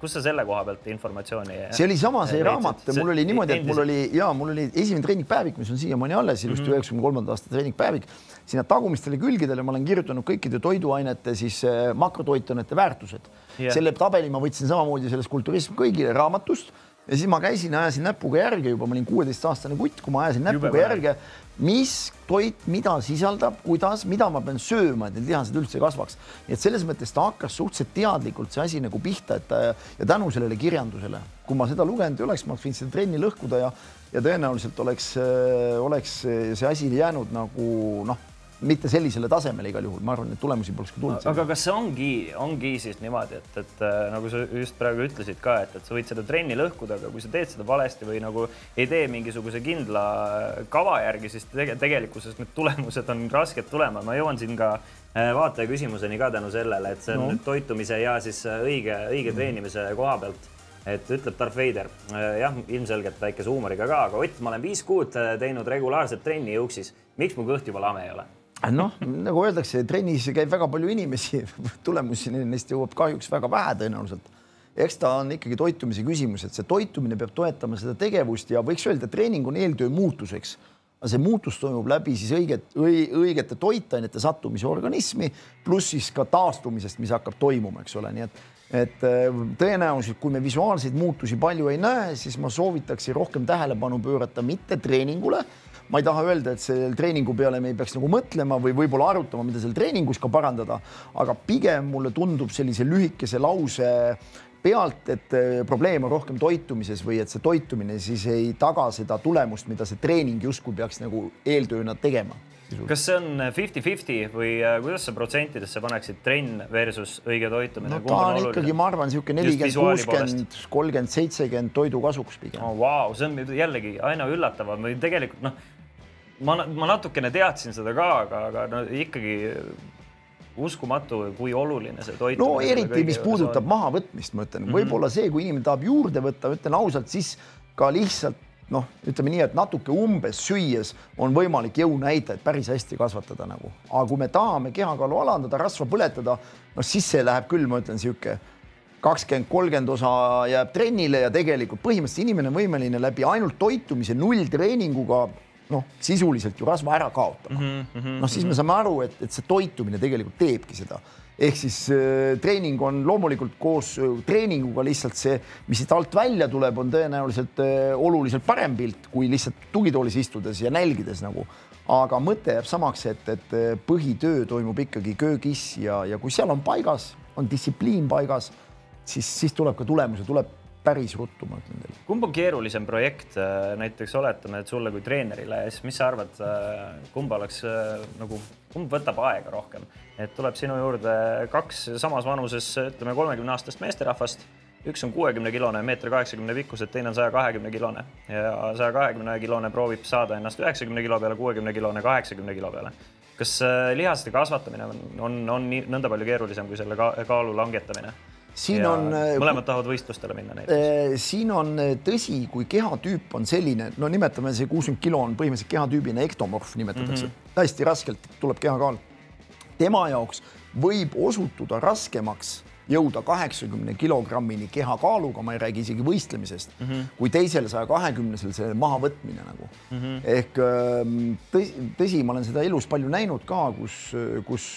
S1: kust sa selle koha pealt informatsiooni?
S2: see oli sama, see raamat, mul oli niimoodi, et mul oli ja mul oli esimene treeningpäevik, mis on siiamaani alles, ilusti mhm. üheksakümne kolmanda aasta treeningpäevik. sinna tagumistele külgedele ma olen kirjutanud kõikide toiduainete siis äh, makrotoitainete väärtused yeah.. selle tabeli ma võtsin samamoodi sellest Kulturism kõigile raamatust ja siis ma käisin, ajasin näpuga järge juba, ma olin kuueteistaastane kutt, kui ma ajasin näpuga
S1: põnev.
S2: järge, mis toit, mida sisaldab, kuidas, mida ma pean sööma, et need lihased üldse kasvaks. nii et selles mõttes ta hakkas suhteliselt teadlikult see asi nagu pihta, et ta ja tänu sellele kirjandusele, kui ma seda lugenud ei oleks, ma oleks võinud seda trenni lõhkuda ja ja tõenäoliselt oleks, oleks see asi jäänud nagu noh mitte sellisele tasemele igal juhul, ma arvan, et tulemusi poleks ka tulnud.
S1: aga kas see ongi, ongi siis niimoodi, et, et äh, nagu sa just praegu ütlesid ka, et, et sa võid seda trenni lõhkuda, aga kui sa teed seda valesti või nagu ei tee mingisuguse kindla kava järgi, siis tege, tegelikkuses need tulemused on rasked tulema. ma jõuan siin ka äh, vaataja küsimuseni ka tänu sellele, et see on no. toitumise ja siis äh, õige, õige treenimise koha pealt et ütleb Darth Vader, jah, ilmselgelt väikese huumoriga ka, aga Ott, ma olen viis kuud teinud regulaarset trenni juuksis. miks mu kõht juba lame ei ole?
S2: Noh, nagu öeldakse, trennis käib väga palju inimesi, tulemusi neist jõuab kahjuks väga vähe tõenäoliselt. eks ta on ikkagi toitumise küsimus, et see toitumine peab toetama seda tegevust ja võiks öelda, treening on eeltöö muutuseks. aga see muutus toimub läbi siis õiget, õigete toitainete sattumise organismi, pluss siis ka taastumisest, mis hakkab toimuma, eks ole, nii et et äh, tõenäoliselt, kui me visuaalseid muutusi palju ei näe, siis ma soovitaksin rohkem tähelepanu pöörata mitte treeningule ma ei taha öelda, et selle treeningu peale me ei peaks nagu mõtlema või võib-olla arutama, mida seal treeningus ka parandada, aga pigem mulle tundub sellise lühikese lause pealt, et eh, probleem on rohkem toitumises või et see toitumine siis ei taga seda tulemust, mida see treening justkui peaks nagu eeltööna tegema
S1: kas see on fifty-fifty või äh, kuidas sa protsentidesse paneksid trenn versus õige toitumine?
S2: no ta on, on ikkagi, ma arvan, niisugune nelikümmend, kuuskümmend, kolmkümmend, seitsekümmend toidu kasuks pigem
S1: oh,. Wow, see on jällegi aina üllatavam või tegelikult noh ma, ma natukene teadsin seda ka, aga, aga no ikkagi uskumatu, kui oluline see toit
S2: no eriti, mis puudutab on. mahavõtmist, ma ütlen mm -hmm., võib-olla see, kui inimene tahab juurde võtta, ütlen ausalt, siis ka lihtsalt noh, ütleme nii, et natuke umbes süües on võimalik jõunäitajaid päris hästi kasvatada nagu, aga kui me tahame kehakaalu alandada, rasva põletada, noh siis see läheb küll, ma ütlen, sihuke kakskümmend, kolmkümmend osa jääb trennile ja tegelikult põhimõtteliselt inimene on võimeline läbi ainult toitumise nulltreeninguga noh, sisuliselt ju rasva ära kaotama mm. -hmm, noh, siis me saame aru, et, et see toitumine tegelikult teebki seda. ehk siis äh, treening on loomulikult koos äh, treeninguga lihtsalt see, mis siit alt välja tuleb, on tõenäoliselt äh, oluliselt parem pilt kui lihtsalt tugitoolis istudes ja nälgides nagu. aga mõte jääb samaks, et, et äh, põhitöö toimub ikkagi köögis ja, ja kui seal on paigas, on distsipliin paigas, siis, siis tuleb ka tulemus ja tuleb päris ruttu, ma ütlen teile.
S1: kumb on keerulisem projekt, äh, näiteks oletame, et sulle kui treenerile, siis mis sa arvad, äh, kumb oleks äh, nagu, kumb võtab aega rohkem, et tuleb sinu juurde kaks samas vanuses, ütleme kolmekümne aastast meesterahvast, üks on kuuekümne kilone, meeter kaheksakümne pikkused, teine on saja kahekümne kilone ja saja kahekümne kilone proovib saada ennast üheksakümne kilo peale, kuuekümne kilone kaheksakümne kilo peale. Kas lihaste kasvatamine on, on, on nõnda palju keerulisem kui selle kaalu langetamine?
S2: Siin ja on.
S1: Äh, mõlemad tahavad võistlustele minna näiteks.
S2: Äh, siin on äh, tõsi, kui kehatüüp on selline, no nimetame see kuuskümmend kilo on põhimõtteliselt kehatüübina ektomorf nimetatakse mm, -hmm. hästi raskelt tuleb kehakaal. tema jaoks võib osutuda raskemaks jõuda kaheksakümne kilogrammini kehakaaluga, ma ei räägi isegi võistlemisest mm, -hmm. kui teisel saja kahekümnesel selle mahavõtmine nagu mm. -hmm. ehk ähm, tõsi, tõsi, ma olen seda elus palju näinud ka, kus, kus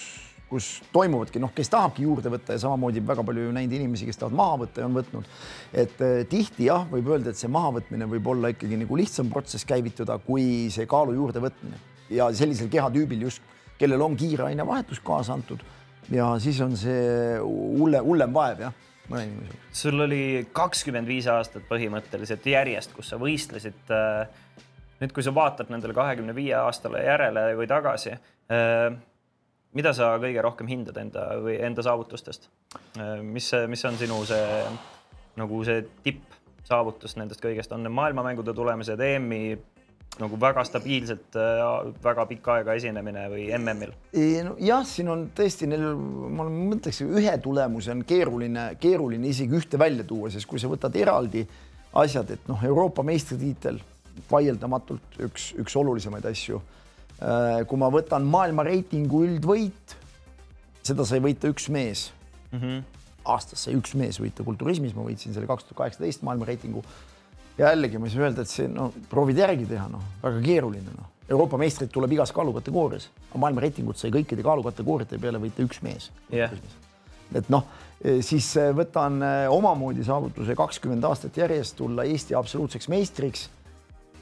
S2: kus toimuvadki, noh, kes tahabki juurde võtta ja samamoodi väga palju näinud inimesi, kes tahavad maha võtta ja on võtnud. et eh, tihti jah, võib öelda, et see mahavõtmine võib olla ikkagi nagu lihtsam protsess käivituda, kui see kaalu juurdevõtmine ja sellisel kehatüübil just, kellel on kiire ainevahetus kaasa antud ja siis on see hulle, hullem vaev jah mõne inimesega.
S1: sul oli kakskümmend viis aastat põhimõtteliselt järjest, kus sa võistlesid. Eh, nüüd, kui sa vaatad nendele kahekümne viie aastale järele või tagasi eh, mida sa kõige rohkem hindad enda või enda saavutustest? mis, mis on sinu see nagu see tippsaavutus nendest kõigest, on need maailmamängude tulemused, EM-i nagu väga stabiilselt väga pikka aega esinemine või MM-il?
S2: Jah, siin on tõesti neil, ma mõtleks, ühe tulemuse on keeruline, keeruline isegi ühte välja tuua, sest kui sa võtad eraldi asjad, et noh, Euroopa meistritiitel vaieldamatult üks, üks olulisemaid asju Äh, kui ma võtan maailma reitingu üldvõit, seda sai võita üks mees mm. -hmm. aastas sai üks mees võita kulturismis, ma võitsin selle kaks tuhat kaheksateist maailma reitingu. ja jällegi ma ei saa öelda, et see no proovid järgi teha, noh, väga keeruline, noh. Euroopa meistrit tuleb igas kaalukategoorias, maailma reitingut sai kõikide kaalukategooriate peale võita üks mees
S1: yeah..
S2: et noh, siis võtan omamoodi saavutuse kakskümmend aastat järjest tulla Eesti absoluutseks meistriks.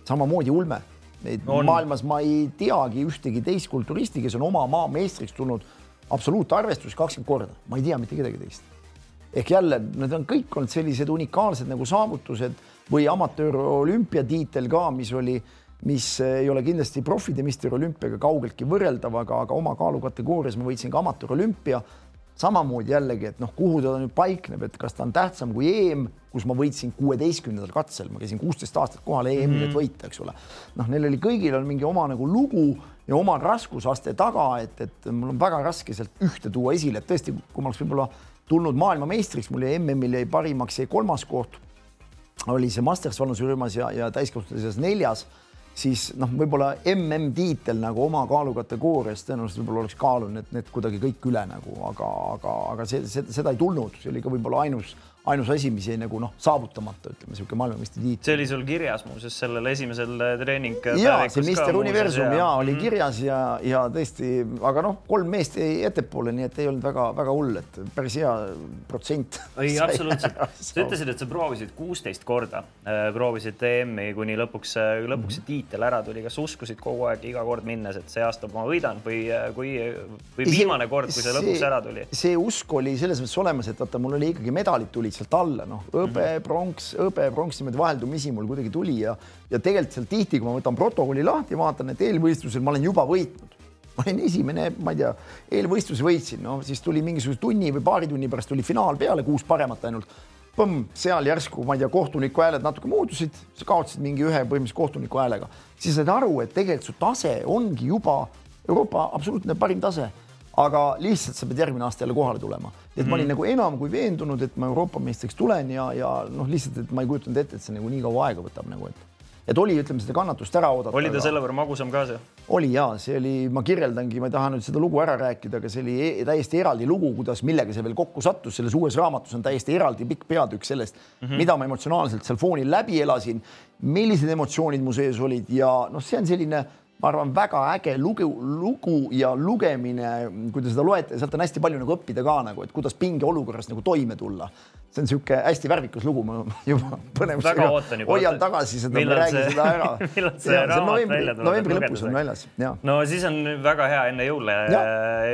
S2: samamoodi ulme. Neid on. maailmas ma ei teagi ühtegi teist kulturisti, kes on oma maa meistriks tulnud absoluutarvestus kakskümmend korda, ma ei tea mitte kedagi teist. ehk jälle, need on kõik olnud sellised unikaalsed nagu saavutused või amatöör olümpiatiitel ka, mis oli mis ei ole kindlasti profide Mister Olümpiaga kaugeltki võrreldav, aga, aga oma kaalukategoorias ma võitsin ka amatöörolümpia. Samamoodi jällegi, et noh, kuhu ta nüüd paikneb, et kas ta on tähtsam kui EM, kus ma võitsin kuueteistkümnendal katsel, ma käisin kuusteist aastat kohal EM-il mm, -hmm. et võita, eks ole. noh, neil oli kõigil on mingi oma nagu lugu ja oma raskusaste taga, et, et mul on väga raske sealt ühte tuua esile, et tõesti, kui ma oleks võib-olla tulnud maailmameistriks, mul jäi MM-il jäi parimaks, jäi kolmas koht. oli see Masters vanuserühmas ja, ja täiskasvanute seas neljas siis noh, võib-olla MM-tiitel nagu oma kaalukategoorias tõenäoliselt võib-olla oleks kaalunud need, need kuidagi kõik üle nagu, aga, aga, aga see, see, seda ei tulnud, see oli ka võib-olla ainus ainus asi, mis jäi nagu noh, saavutamata, ütleme niisugune maailmameistritiitel.
S1: see oli sul kirjas muuseas sellel esimesel treening.
S2: ja see Mister Universum ja, ja oli -hmm. kirjas ja, ja tõesti, aga noh, kolm meest jäi ettepoole, nii et ei olnud väga-väga hull, et päris hea protsent.
S1: ei, absoluutselt. sa ütlesid, et sa proovisid kuusteist korda, äh, proovisid EM-i kuni lõpuks, äh, lõpuks see tiitel ära tuli. kas uskusid kogu aeg iga kord minnes, et see aasta ma võidan või äh, kui, või viimane kord, kui see lõpuks ära tuli?
S2: see usk oli selles mõttes olemas, et vaata, mul oli ikkagi medalid tulid sealt alla, noh, hõbe mm -hmm., pronks, hõbe, pronks niimoodi vaheldumisi mul kuidagi tuli ja, ja tegelikult seal tihti, kui ma võtan protokolli lahti, vaatan, et eelvõistlusel ma olen juba võitnud. ma olin esimene, ma ei tea, eelvõistluse võitsin, no siis tuli mingisuguse tunni või paari tunni pärast tuli finaal peale, kuus paremat ainult. Põmm, seal järsku, ma ei tea, kohtuniku hääled natuke muutusid, sa kaotasid mingi ühe põhimõtteliselt kohtuniku häälega, siis said aru, et tegelikult su tase ongi juba Euroopa absoluutne parim tase aga lihtsalt sa pead järgmine aasta jälle kohale tulema. et mm -hmm. ma olin mhm. nagu enam kui veendunud, et ma Euroopa meistriks tulen ja, ja noh, lihtsalt, et ma ei kujutanud ette, et see nagu nii kaua aega võtab nagu, et et oli, ütleme seda kannatust ära oodata.
S1: oli ta aga... selle võrra magusam ka see?
S2: oli ja see oli, ma kirjeldangi, ma ei taha nüüd seda lugu ära rääkida, aga see oli e täiesti eraldi lugu, kuidas, millega see veel kokku sattus, selles uues raamatus on täiesti eraldi pikk peatükk sellest mm, -hmm. mida ma emotsionaalselt seal foonil läbi elasin, millised emotsioonid mu sees olid ja noh, see on selline ma arvan, väga äge lugu, lugu ja lugemine, kui te seda loete, sealt on hästi palju nagu õppida ka nagu, et kuidas pingeolukorras nagu toime tulla. see on niisugune hästi värvikas lugu, ma juba põnevusega hoian tagasi seda, ma räägin
S1: see,
S2: seda ära.
S1: millal see raamat novembri, välja tuleb?
S2: novembri lõpus on väljas,
S1: ja. no siis on väga hea enne jõule,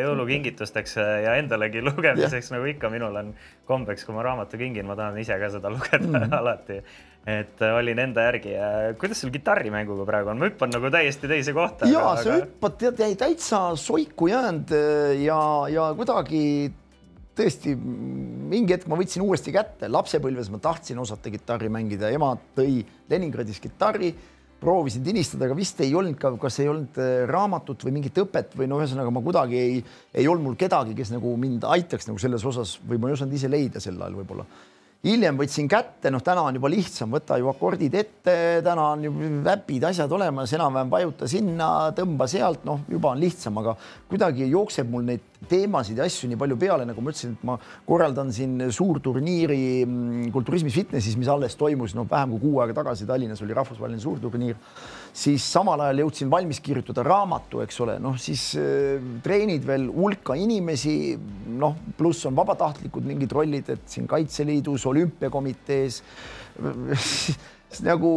S1: jõulukingitusteks ja endalegi lugemiseks, nagu ikka minul on kombeks, kui ma raamatu kingin, ma tahan ise ka seda lugeda mm -hmm. alati et äh, olin enda järgi. kuidas sul kitarrimänguga praegu on, ma hüppan nagu täiesti teise kohta.
S2: ja aga... sa hüppad tead jäi täitsa soiku jäänud äh, ja, ja kuidagi tõesti mingi hetk ma võtsin uuesti kätte, lapsepõlves ma tahtsin osata kitarri mängida, ema tõi Leningradis kitarri, proovisin tinistada, aga vist ei olnud ka, kas ei olnud äh, raamatut või mingit õpet või no ühesõnaga ma kuidagi ei, ei olnud mul kedagi, kes nagu mind aitaks nagu selles osas või ma ei osanud ise leida sel ajal võib-olla hiljem võtsin kätte, noh, täna on juba lihtsam, võta ju akordid ette, täna on ju väpid, asjad olemas, enam-vähem vajuta sinna, tõmba sealt, noh, juba on lihtsam, aga kuidagi jookseb mul neid teemasid ja asju nii palju peale, nagu ma ütlesin, et ma korraldan siin suurturniiri mm, Kulturismis Fitnessis, mis alles toimus, no vähem kui kuu aega tagasi Tallinnas oli rahvusvaheline suurturniir. Siis samal ajal jõudsin valmis kirjutada raamatu, eks ole, noh siis äh, treenid veel hulka inimesi, noh, pluss on vabatahtlikud mingid rollid, et siin Kaitseliidus, olümpiakomitees nagu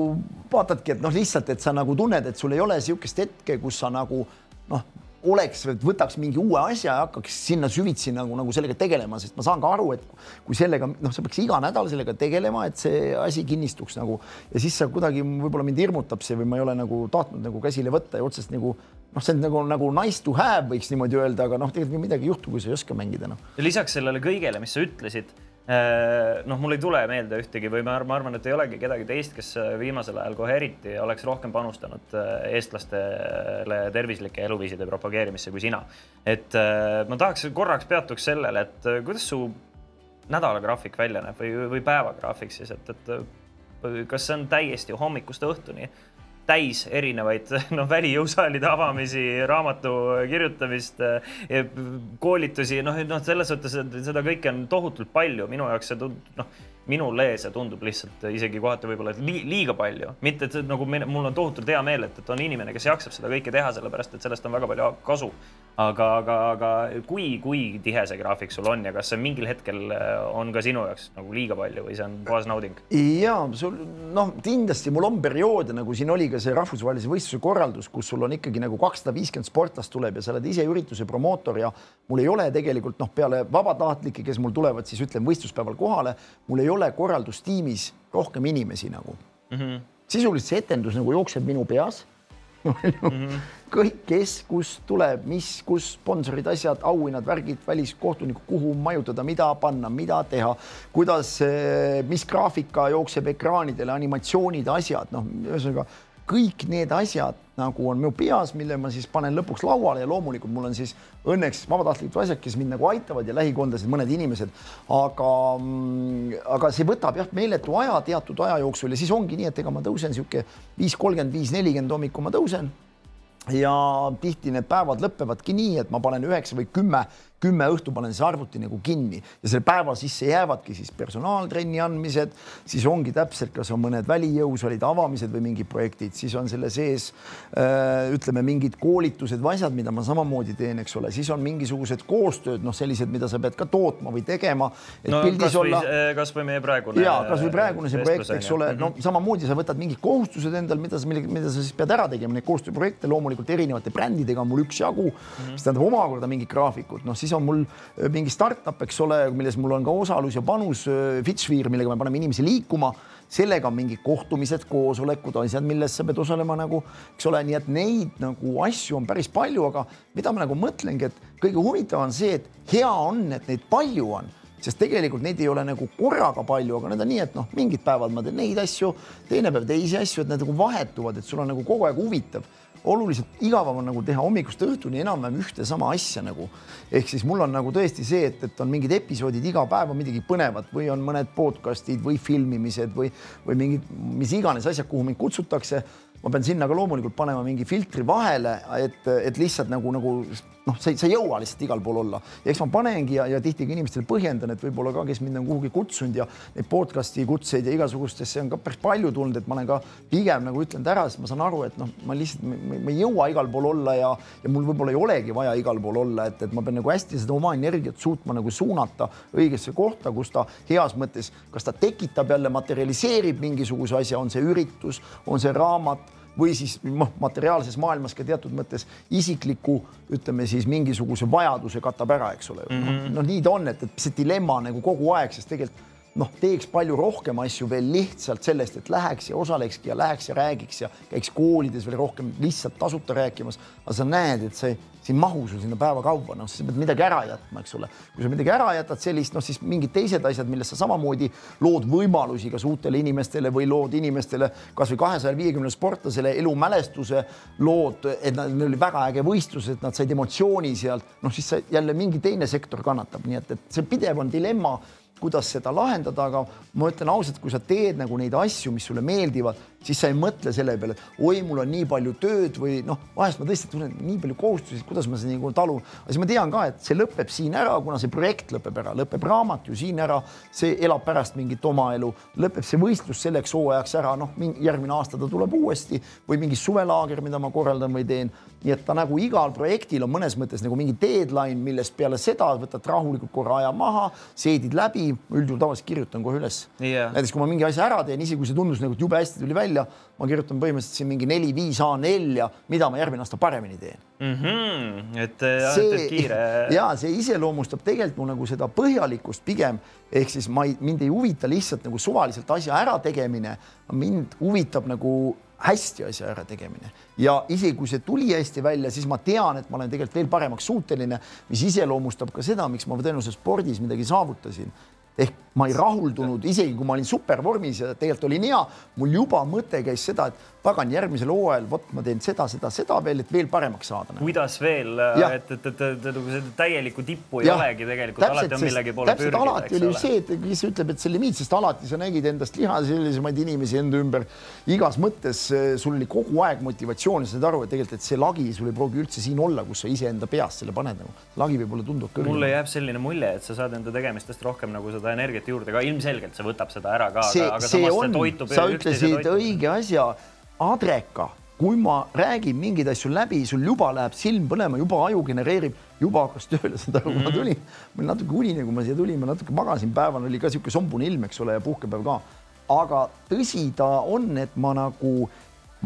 S2: vaatadki, et noh, lihtsalt, et sa nagu tunned, et sul ei ole niisugust hetke, kus sa nagu noh oleks, võtaks mingi uue asja ja hakkaks sinna süvitsi nagu, nagu sellega tegelema, sest ma saan ka aru, et kui sellega, noh, sa peaks iga nädal sellega tegelema, et see asi kinnistuks nagu ja siis sa kuidagi võib-olla mind hirmutab see või ma ei ole nagu tahtnud nagu käsile võtta ja otsest nagu noh, see on nagu, nagu nice to have võiks niimoodi öelda, aga noh, tegelikult midagi ei juhtu, kui sa ei oska mängida, noh.
S1: lisaks sellele kõigele, mis sa ütlesid noh, mul ei tule meelde ühtegi või ma arvan, et ei olegi kedagi teist, kes äh, viimasel ajal kohe eriti oleks rohkem panustanud äh, eestlastele tervislike eluviiside propageerimisse kui sina. et ma tahaks korraks peatuks sellele, et kuidas su nädalagraafik välja näeb või, või päevagraafik siis, et, et kas see on täiesti hommikust õhtuni täis erinevaid noh, välijõusaalide avamisi, raamatu kirjutamist, koolitusi, noh, noh, selles suhtes, et seda kõike on tohutult palju, minu jaoks see tundub, noh, minule see tundub lihtsalt isegi kohati võib-olla li liiga palju, mitte et nagu me, mul on tohutult hea meel, et, et on inimene, kes jaksab seda kõike teha, sellepärast et sellest on väga palju kasu. aga, aga, aga kui, kui tihe see graafik sul on ja kas see mingil hetkel äh, on ka sinu jaoks nagu liiga palju või see on puhas nauding?
S2: ja sul noh, kindlasti mul on perioode, nagu siin oli ka see rahvusvahelise võistluse korraldus, kus sul on ikkagi nagu kakssada viiskümmend sportlast tuleb ja sa oled ise ürituse promootor ja mul ei ole tegelikult noh, peale vabatahtlikke, kes mul tulevad siis ütleme võistluspäeval kohale, mul ei ole korraldustiimis rohkem inimesi nagu mm. -hmm. sisuliselt see etendus nagu jookseb minu peas mm. -hmm. kõik, kes, kus tuleb, mis, kus sponsorid, asjad, auhinnad, värgid, väliskohtunikud, kuhu majutada, mida panna, mida teha, kuidas, mis graafika jookseb ekraanidele, animatsioonid, asjad, noh, ühesõnaga kõik need asjad nagu on minu peas, mille ma siis panen lõpuks lauale ja loomulikult mul on siis õnneks vabatahtlikud asjad, kes mind nagu aitavad ja lähikondlased, mõned inimesed. aga, mm, aga see võtab jah meeletu aja teatud aja jooksul ja siis ongi nii, et ega ma tõusen sihuke viis kolmkümmend, viis nelikümmend hommikul ma tõusen ja tihti need päevad lõppevadki nii, et ma panen üheksa või kümme kümme õhtu panen siis arvuti nagu kinni ja selle päeva sisse jäävadki siis personaaltrenni andmised, siis ongi täpselt, kas on mõned välijõusalid avamised või mingid projektid, siis on selle sees äh, ütleme, mingid koolitused või asjad, mida ma samamoodi teen, eks ole, siis on mingisugused koostööd, noh, sellised, mida sa pead ka tootma või tegema.
S1: no kasvõi olla... kasvõi meie praegune.
S2: ja kasvõi praegune see projekt, eks ole, no mhm. samamoodi sa võtad mingid kohustused endal, mida sa, mida sa siis pead ära tegema, neid koostööprojekte loomulikult erinevate brändidega on mul üksjagu mm, -hmm. mis tähendab omakorda mingid graafikud, noh siis on mul äh, mingi startup, eks ole, milles mul on ka osalus ja panus, äh, Fitchfear, millega me paneme inimesi liikuma, sellega on mingid kohtumised, koosolekud, asjad, milles sa pead osalema nagu, eks ole, nii et neid nagu asju on päris palju, aga mida ma nagu mõtlengi, et kõige huvitavam on see, et hea on, et neid palju on sest tegelikult neid ei ole nagu korraga palju, aga need on nii, et noh, mingid päevad ma teen neid asju, teine päev teisi asju, et need nagu vahetuvad, et sul on nagu kogu aeg huvitav oluliselt igavam on nagu teha hommikust õhtuni enam-vähem ühte sama asja nagu. ehk siis mul on nagu tõesti see, et, et on mingid episoodid iga päev on midagi põnevat või on mõned podcast'id või filmimised või, või mingid mis iganes asjad, kuhu mind kutsutakse ma pean sinna ka loomulikult panema mingi filtri vahele, et, et lihtsalt nagu, nagu noh, ei, sa ei jõua lihtsalt igal pool olla. Ja eks ma panengi ja, ja tihti ka inimestele põhjendan, et võib-olla ka, kes mind on kuhugi kutsunud ja neid podcast'i kutseid ja igasugustesse on ka päris palju tulnud, et ma olen ka pigem nagu ütlenud ära, sest ma saan aru, et noh, ma lihtsalt, ma ei jõua igal pool olla ja, ja mul võib-olla ei olegi vaja igal pool olla, et, et ma pean nagu hästi seda oma energiat suutma nagu suunata õigesse kohta, kus ta heas mõttes, kas ta tekitab jälle, materialiseerib mingisuguse asja, on see üritus, on see raamat või siis noh, materiaalses maailmas ka teatud mõttes isikliku, ütleme siis mingisuguse vajaduse katab ära, eks ole mm -hmm.. noh, nii ta on, et, et see dilemma nagu kogu aeg, sest tegelikult noh, teeks palju rohkem asju veel lihtsalt sellest, et läheks ja osalekski ja läheks ja räägiks ja käiks koolides veel rohkem lihtsalt tasuta rääkimas. aga sa näed, et see see ei mahu sul sinna päevakaupa, noh, sa pead midagi ära jätma, eks ole. kui sa midagi ära jätad sellist, noh siis mingid teised asjad, millest sa samamoodi lood võimalusi kas uutele inimestele või lood inimestele kasvõi kahesaja viiekümne sportlasele elumälestuse, lood, et neil oli väga äge võistlus, et nad said emotsiooni sealt, noh siis jälle mingi teine sektor kannatab, nii et, et see pidev on dilemma kuidas seda lahendada, aga ma ütlen ausalt, kui sa teed nagu neid asju, mis sulle meeldivad, siis sa ei mõtle selle peale, et oi, mul on nii palju tööd või noh, vahest ma tõesti tunnen nii palju kohustusi, kuidas ma seda nagu talun. aga siis ma tean ka, et see lõpeb siin ära, kuna see projekt lõpeb ära, lõpeb raamat ju siin ära, see elab pärast mingit oma elu, lõpeb see võistlus selleks hooajaks ära, noh, järgmine aasta ta tuleb uuesti või mingi suvelaager, mida ma korraldan või teen. nii et ta nagu igal projektil on mõnes mõttes nagu mingi deadline, millest peale seda võtad rahulikult korra aja maha, seedid läbi, üldjuhul tavaliselt kirjutan kohe üles. Yeah.. näiteks kui ma mingi asja ära teen, isegi kui see tundus nagu jube hästi tuli välja välja, ma kirjutan põhimõtteliselt siin mingi neli-viis A4 ja mida ma järgmine aasta paremini teen
S1: mm. -hmm. et see, kiire.
S2: ja see iseloomustab tegelikult mu nagu seda põhjalikkust pigem ehk siis ma ei, mind ei huvita lihtsalt nagu suvaliselt asja ärategemine, mind huvitab nagu hästi asja ärategemine ja isegi kui see tuli hästi välja, siis ma tean, et ma olen tegelikult veel paremaks suuteline, mis iseloomustab ka seda, miks ma tõenäoliselt spordis midagi saavutasin ehk ma ei rahuldunud, isegi kui ma olin supervormis ja tegelikult olin hea, mul juba mõte käis seda, et pagan, järgmisel hooajal, vot ma teen seda, seda, seda veel, et veel paremaks saada.
S1: Nagu. kuidas veel, et, et, et, et nagu seda täielikku tippu ei ja. olegi tegelikult, alati on millegi poole pürgida.
S2: alati oli ju see, et kes ütleb, et see limiit, sest alati sa nägid endast liha sellisemaid inimesi enda ümber igas mõttes, sul oli kogu aeg motivatsioon, sa said aru, et tegelikult, et see lagi sul ei pruugi üldse siin olla, kus sa iseenda peast selle paned nagu. lagi võib-olla tundub kõrgem.
S1: mulle jääb selline mulje, et sa saad enda tegemistest rohkem nagu seda energiat energiat juurde ka, ilmselgelt see võtab seda ära ka, aga, aga
S2: see
S1: samas
S2: on,
S1: see toitub
S2: sa ütlesid õige asja, adreka, kui ma räägin mingeid asju läbi, sul juba läheb silm põlema, juba aju genereerib, juba hakkas tööle, saad aru, ma tulin, ma olin natuke unine, kui ma siia tulin, ma natuke magasin, päeval oli ka niisugune sombune ilm, eks ole, ja puhkepäev ka. aga tõsi ta on, et ma nagu,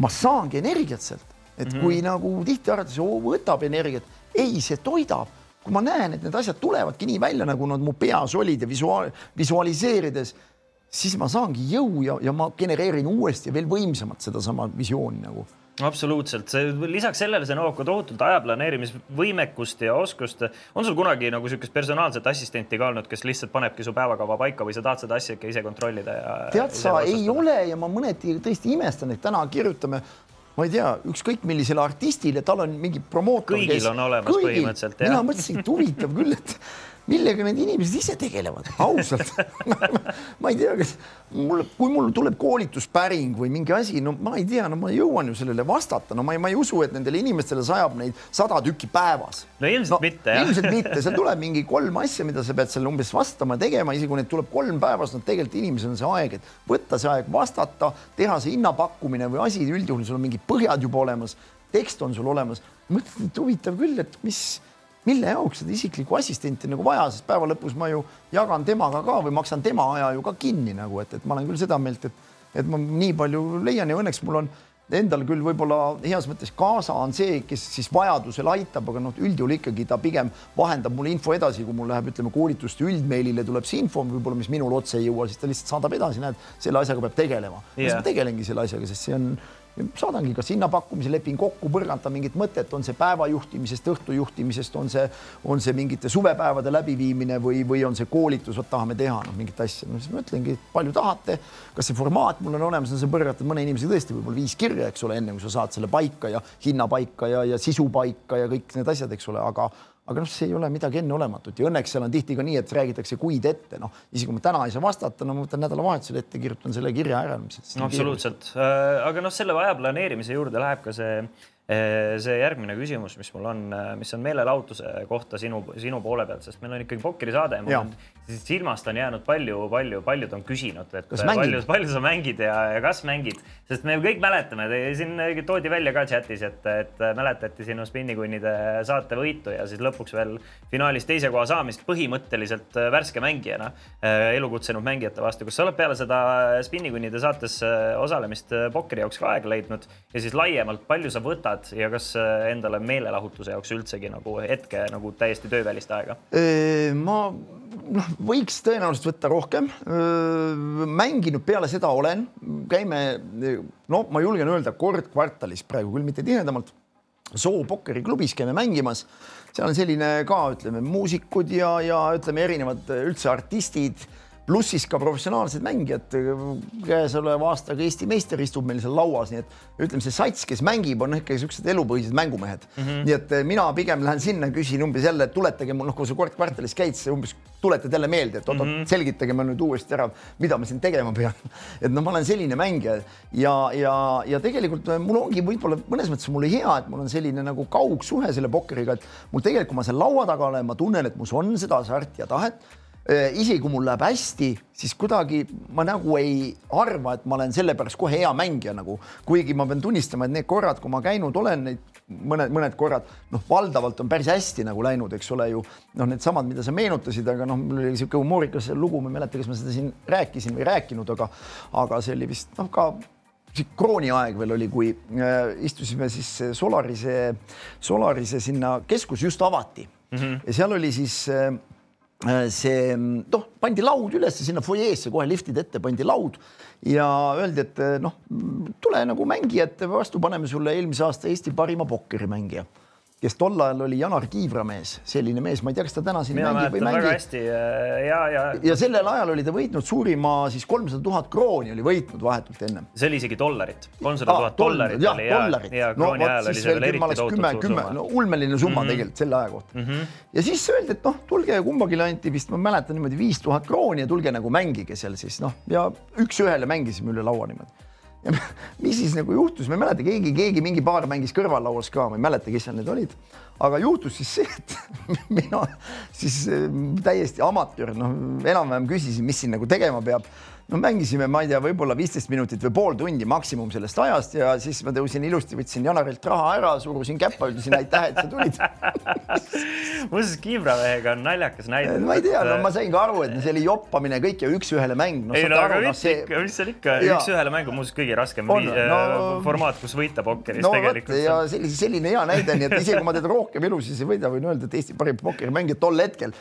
S2: ma saangi energiat sealt, et mm -hmm. kui nagu tihti arvatakse, võtab energiat, ei, see toidab kui ma näen, et need asjad tulevadki nii välja, nagu nad mu peas olid ja visuaal, visualiseerides, siis ma saangi jõu ja, ja ma genereerin uuesti veel võimsamalt sedasama visiooni nagu
S1: absoluutselt, see lisaks sellele see nõuab ka tohutult aja planeerimisvõimekust ja oskust. on sul kunagi nagu niisugust personaalset assistenti ka olnud, kes lihtsalt panebki su päevakava paika või sa tahad seda asja ikka ise kontrollida ja?
S2: tead sa, ei ole ja ma mõneti tõesti imestan, et täna kirjutame ma ei tea, ükskõik millisele artistile, tal on mingi promootor.
S1: kõigil kes, on olemas kõigil. põhimõtteliselt.
S2: mina mõtlesin, et huvitav küll, et millega need inimesed ise tegelevad, ausalt ma ei tea, kas mul, kui mul tuleb koolituspäring või mingi asi, no ma ei tea, no ma jõuan ju sellele vastata, no ma ei, ma ei usu, et nendele inimestele sajab neid sada tükki päevas.
S1: no ilmselt no, mitte,
S2: jah. ilmselt mitte, seal tuleb mingi kolm asja, mida sa pead seal umbes vastama, tegema, isegi kui neid tuleb kolm päevas, no tegelikult inimesel on see aeg, et võtta see aeg, vastata, teha see hinnapakkumine või asi, üldjuhul sul on mingid põhjad juba olemas, tekst on sul olemas. mõtlesin, et huvitav küll, et mis mille jaoks seda isiklikku assistenti nagu vaja, sest päeva lõpus ma ju jagan temaga ka või maksan tema aja ju ka kinni nagu, et, et ma olen küll seda meelt, et, et ma nii palju leian ja õnneks mul on endal küll võib-olla heas mõttes kaasa on see, kes siis vajadusel aitab, aga noh, üldjuhul ikkagi ta pigem vahendab mulle info edasi, kui mul läheb, ütleme koolituste üldmeilile tuleb see info võib-olla, mis minul otse ei jõua, siis ta lihtsalt saadab edasi, näed, selle asjaga peab tegelema. Yeah.. siis ma tegelengi selle asjaga, sest see on saadangi kas hinnapakkumise leping kokku, põrgata mingit mõtet, on see päeva juhtimisest, õhtu juhtimisest, on see, on see mingite suvepäevade läbiviimine või, või on see koolitus, vot tahame teha noh, mingit asja, no siis ma ütlengi, palju tahate, kas see formaat mul on olemas, on see põrgatud mõne inimesega tõesti võib-olla viis kirja, eks ole, enne kui sa saad selle paika ja hinna paika ja, ja sisu paika ja kõik need asjad, eks ole, aga aga noh, see ei ole midagi enneolematut. Ja õnneks seal on tihti ka nii, et räägitakse kuid ette, noh, isegi kui ma täna ei saa vastata, no ma võtan nädalavahetusel ette, kirjutan selle kirja ära.
S1: no absoluutselt, äh, aga noh, selle aja planeerimise juurde läheb ka see äh, see järgmine küsimus, mis mul on, äh, mis on meelelahutuse kohta sinu, sinu poole pealt, sest meil on ikkagi pokkerisaade ja mul on silmast on jäänud palju, palju, paljud on küsinud, et kas palju, palju sa mängid ja, ja kas mängid, sest me kõik mäletame, siin toodi välja ka chatis, et, et mäletati sinu spinnikunnide saate võitu ja siis lõpuks veel finaalis teise koha saamist põhimõtteliselt värske mängijana elukutsenud mängijate vastu. kas sa oled peale seda spinnikunnide saates osalemist pokkeri jaoks ka aega leidnud ja siis laiemalt, palju sa võtad ja kas endale meelelahutuse jaoks üldsegi nagu hetke nagu täiesti töövälist aega?
S2: ma noh, võiks tõenäoliselt võtta rohkem. mänginud peale seda olen, käime, no ma julgen öelda kord kvartalis praegu küll mitte tihedamalt. Soo pokkeriklubis käime mängimas, seal on selline ka ütleme muusikud ja, ja ütleme erinevad üldse artistid pluss siis ka professionaalsed mängijad. käesoleva aastaga Eesti meister istub meil seal lauas, nii et ütleme, see sats, kes mängib, on ikka siuksed elupõhised mängumehed mm. -hmm. nii et eh, mina pigem lähen sinna, küsin umbes jälle, et tuletage mul, noh, kui sa kord kvartalis käid, siis umbes tuletad jälle meelde, et oot-oot mm -hmm., selgitage mulle nüüd uuesti ära, mida ma siin tegema pean. et noh, ma olen selline mängija ja, ja, ja tegelikult eh, mul ongi võib-olla mõnes mõttes mul hea, et mul on selline nagu kaugsuhe selle pokkeriga, et mul tegelikult, kui ma seal laua taga olen, ma tunnen, et mus on seda hasarti ja tahet isegi kui mul läheb hästi, siis kuidagi ma nagu ei arva, et ma olen sellepärast kohe hea mängija nagu, kuigi ma pean tunnistama, et need korrad, kui ma käinud olen, neid mõned, mõned korrad, noh, valdavalt on päris hästi nagu läinud, eks ole ju. Noh, needsamad, mida sa meenutasid, aga noh, mul oli niisugune humoorikas lugu, ma ei mäleta, kas ma seda siin rääkisin või rääkinud, aga, aga see oli vist noh, ka krooniaeg veel oli, kui äh, istusime siis Solarise, Solarise sinna keskus just avati. Mm -hmm. ja seal oli siis äh, Äh, see noh, pandi laud üles sinna fuajeesse kohe liftide ette pandi laud ja öeldi, et noh, tule nagu mängijate vastu, paneme sulle eelmise aasta Eesti parima pokkerimängija kes tol ajal oli Janar Kiivra mees, selline mees, ma ei tea, kas ta täna siin
S1: Mina
S2: mängib või mängib.
S1: väga hästi ja, ja.
S2: ja sellel ajal oli ta võitnud suurima siis kolmsada tuhat krooni oli võitnud vahetult ennem.
S1: see oli isegi dollarit, kolmsada tuhat dollarit
S2: jah, dollarit. no, ajal oli see veel tohutult suur summa. no ulmeline summa mm -hmm. tegelikult selle aja kohta mm. -hmm. ja siis öeldi, et noh, tulge kumbagi anti vist, ma mäletan niimoodi viis tuhat krooni ja tulge nagu mängige seal siis noh, ja üks-ühele mängisime üle laua niimoodi ja mis siis nagu juhtus, ma ei mäleta, keegi, keegi mingi paar mängis kõrvallauas ka, ma ei mäleta, kes seal need olid. aga juhtus siis see, et mina siis äh, täiesti amatöör, noh, enam-vähem küsisin, mis siin nagu tegema peab no mängisime, ma ei tea, võib-olla viisteist minutit või pool tundi maksimum sellest ajast ja siis ma tõusin ilusti, võtsin Janarilt raha ära, surusin käppa, ütlesin aitäh, et sa tulid
S1: muuseas, Kiivra mehega on naljakas näide.
S2: ma ei tea, no ma sain ka aru, et see oli joppamine kõik ja üks-ühele mäng
S1: no,. ei no aga mis see... ikka, mis seal ikka, üks-ühele mäng on muuseas kõige raskem on, no, äh, formaat, kus võita pokkeris no, tegelikult.
S2: ja sellise, selline hea näide, nii et isegi kui ma teda rohkem elus siis ei võida, võin öelda, et Eesti parim pokkerimängija tol hetkel.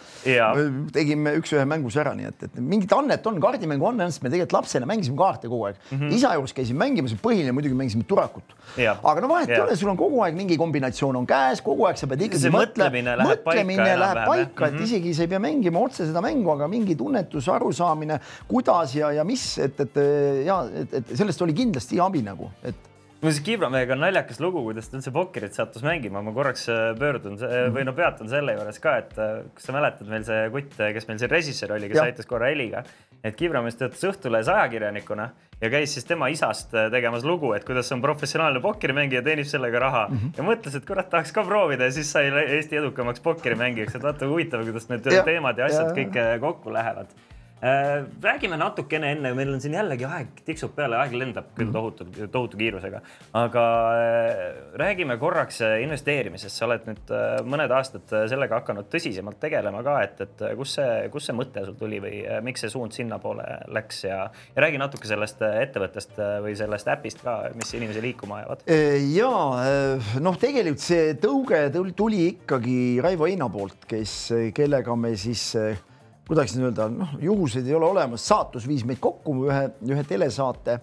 S2: tegime üks-ühe mängus ära, nii et, et mingit annet on, kaardimängu on, me tegelikult lapsena mängisime kaarte kogu aeg mm. -hmm. isa juures käisime mängimas, põhiline muidugi mängisime turakut. aga no vahet ei ole, sul on kogu aeg mingi kombinatsioon on käes, kogu aeg sa pead ikkagi
S1: mõtlemine läheb
S2: mõtlemine paika, läheb paika, et mm -hmm. isegi sa ei pea mängima otse seda mängu, aga mingi tunnetus, arusaamine, kuidas ja, ja mis, et, et ja et, et sellest oli kindlasti abi nagu, et
S1: muuseas, Kibramehega on naljakas lugu, kuidas ta üldse pokkerit sattus mängima, ma korraks äh, pöördun või no peatun selle juures ka, et äh, kas sa mäletad meil see kutt, kes meil siin režissöör oli, kes ja. aitas korra heliga et Kibramees töötas Õhtulehes ajakirjanikuna ja käis siis tema isast äh, tegemas lugu, et kuidas on professionaalne pokkerimängija, teenib sellega raha. Mm -hmm. ja mõtles, et kurat, tahaks ka proovida ja siis sai Eesti edukamaks pokkerimängijaks, et vaata huvitav, kuidas need ja, teemad ja asjad ja, kõik äh, kokku lähevad. Äh, räägime natukene enne, meil on siin jällegi aeg tiksub peale, aeg lendab küll mhm. tohutu, tohutu kiirusega, aga äh, räägime korraks äh, investeerimisest, sa oled nüüd mõned aastad sellega hakanud tõsisemalt tegelema ka, et, et kus see, kus see mõte sul tuli või miks see suund sinnapoole läks ja, ja räägi natuke sellest ettevõttest või sellest äpist ka, mis inimesi liikuma ajavad.
S2: ja noh, tegelikult see tõuge tuli ikkagi Raivo Eina poolt, kes, kellega me siis kuidas nüüd öelda, noh, juhuseid ei ole olemas, saatus viis meid kokku ühe, ühe telesaate.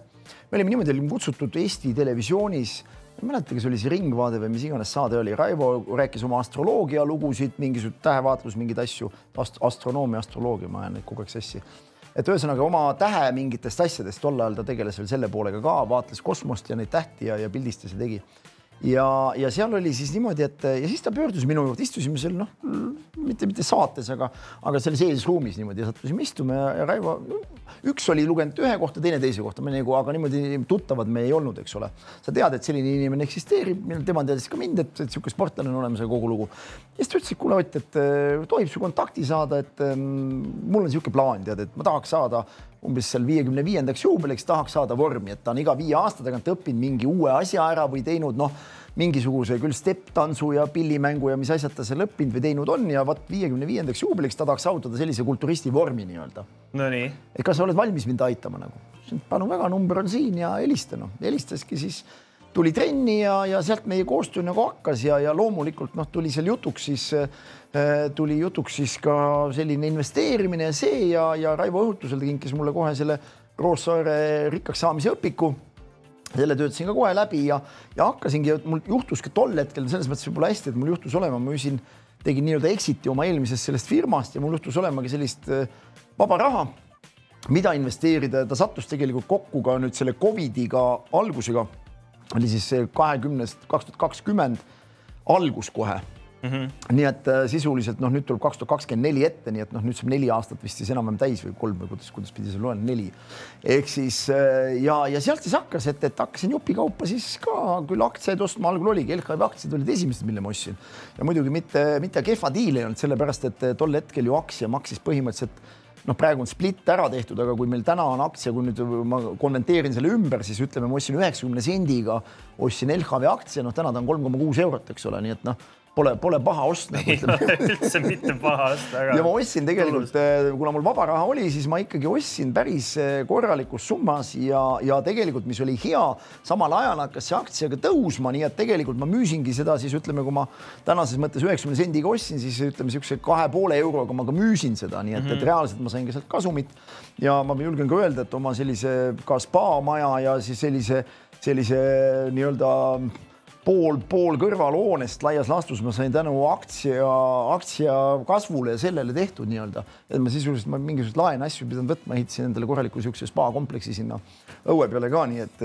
S2: me olime niimoodi, olime kutsutud Eesti Televisioonis, ma ei mäleta, kas oli see Ringvaade või mis iganes saade oli, Raivo rääkis oma astroloogia lugusid, mingisugune tähevaatlus, mingeid asju. Ast, astronoomia, astroloogia, ma ajan neid kogu aeg sassi. Et ühesõnaga oma tähe mingitest asjadest, tol ajal ta tegeles veel selle poolega ka, vaatles kosmost ja neid tähti ja, ja pildistas ja tegi ja, ja seal oli siis niimoodi, et ja siis ta pöördus minu juurde, istusime seal noh, mitte, mitte saates, aga, aga selles eesruumis niimoodi sattusime istuma ja, ja Raivo, üks oli lugenud ühe kohta, teine teise kohta, me nagu, aga niimoodi tuttavad me ei olnud, eks ole. sa tead, et selline inimene eksisteerib, tema teadis ka mind, et, et niisugune sportlane on olemas ja kogu lugu. ja siis ta ütles, et kuule Ott, et tohib su kontakti saada, et ähm, mul on niisugune plaan, tead, et ma tahaks saada umbes seal viiekümne viiendaks juubeliks tahaks saada vormi, et ta on iga viie aasta tagant õppinud mingi uue asja ära või teinud noh, mingisuguse küll stepp-tantsu ja pillimängu ja mis asjad ta seal õppinud või teinud on ja vot viiekümne viiendaks juubeliks ta tahaks saavutada sellise kulturisti vormi nii-öelda.
S1: Nonii.
S2: et kas sa oled valmis mind aitama nagu? palun väga, number on siin ja helista noh, helistaski siis tuli trenni ja, ja sealt meie koostöö nagu hakkas ja, ja loomulikult noh, tuli seal jutuks siis äh, tuli jutuks siis ka selline investeerimine ja see ja, ja Raivo Õhutusel kinkis mulle kohe selle Roossaare rikkaks saamise õpiku. selle töötasin ka kohe läbi ja, ja hakkasingi, mul juhtuski tol hetkel selles mõttes võib-olla hästi, et mul juhtus olema, ma müüsin, tegin nii-öelda exit'i oma eelmisest sellest firmast ja mul juhtus olemagi sellist äh, vaba raha mida investeerida. Ja ta sattus tegelikult kokku ka nüüd selle Covidiga algusega. Oli siis kahekümnest, kaks tuhat kakskümmend algus kohe Mm -hmm. nii et äh, sisuliselt noh, nüüd tuleb kaks tuhat kakskümmend neli ette, nii et noh, nüüd saab neli aastat vist siis enam-vähem täis või kolm või kuidas, kuidas pidi see loen, neli. ehk siis äh, ja, ja sealt siis hakkas, et, et hakkasin jupikaupa siis ka küll aktsiaid ostma, algul oligi LHV aktsiad olid esimesed, mille ma ostsin ja muidugi mitte, mitte kehva diil ei olnud, sellepärast et tol hetkel ju aktsia maksis põhimõtteliselt noh, praegu on split ära tehtud, aga kui meil täna on aktsia, kui nüüd ma konventeerin selle ümber, siis ütleme, ma ostsin üheksakümne sendiga, ostsin LHV aktsia, noh, täna ta on kolm koma kuus eurot, eks ole, nii et noh pole, pole paha ost
S1: nagu ütleme. üldse mitte paha ost,
S2: aga. ja ma ostsin tegelikult, eh, kuna mul vaba raha oli, siis ma ikkagi ostsin päris eh, korralikus summas ja, ja tegelikult, mis oli hea, samal ajal hakkas see aktsia ka tõusma, nii et tegelikult ma müüsingi seda siis ütleme, kui ma tänases mõttes üheksakümne sendiga ostsin, siis ütleme niisuguse kahe poole euroga ma ka müüsin seda, nii et mm, -hmm. et mhm. reaalselt ma sain ka sealt kasumit ja ma julgen ka öelda, et oma sellise ka spa maja ja siis sellise, sellise nii-öelda pool, pool kõrvalhoonest laias laastus ma sain tänu aktsia, aktsia kasvule ja sellele tehtud nii-öelda, et ma sisuliselt ma mingisuguseid laene asju pidanud võtma, ehitasin endale korraliku niisuguse spa kompleksi sinna õue peale ka, nii et,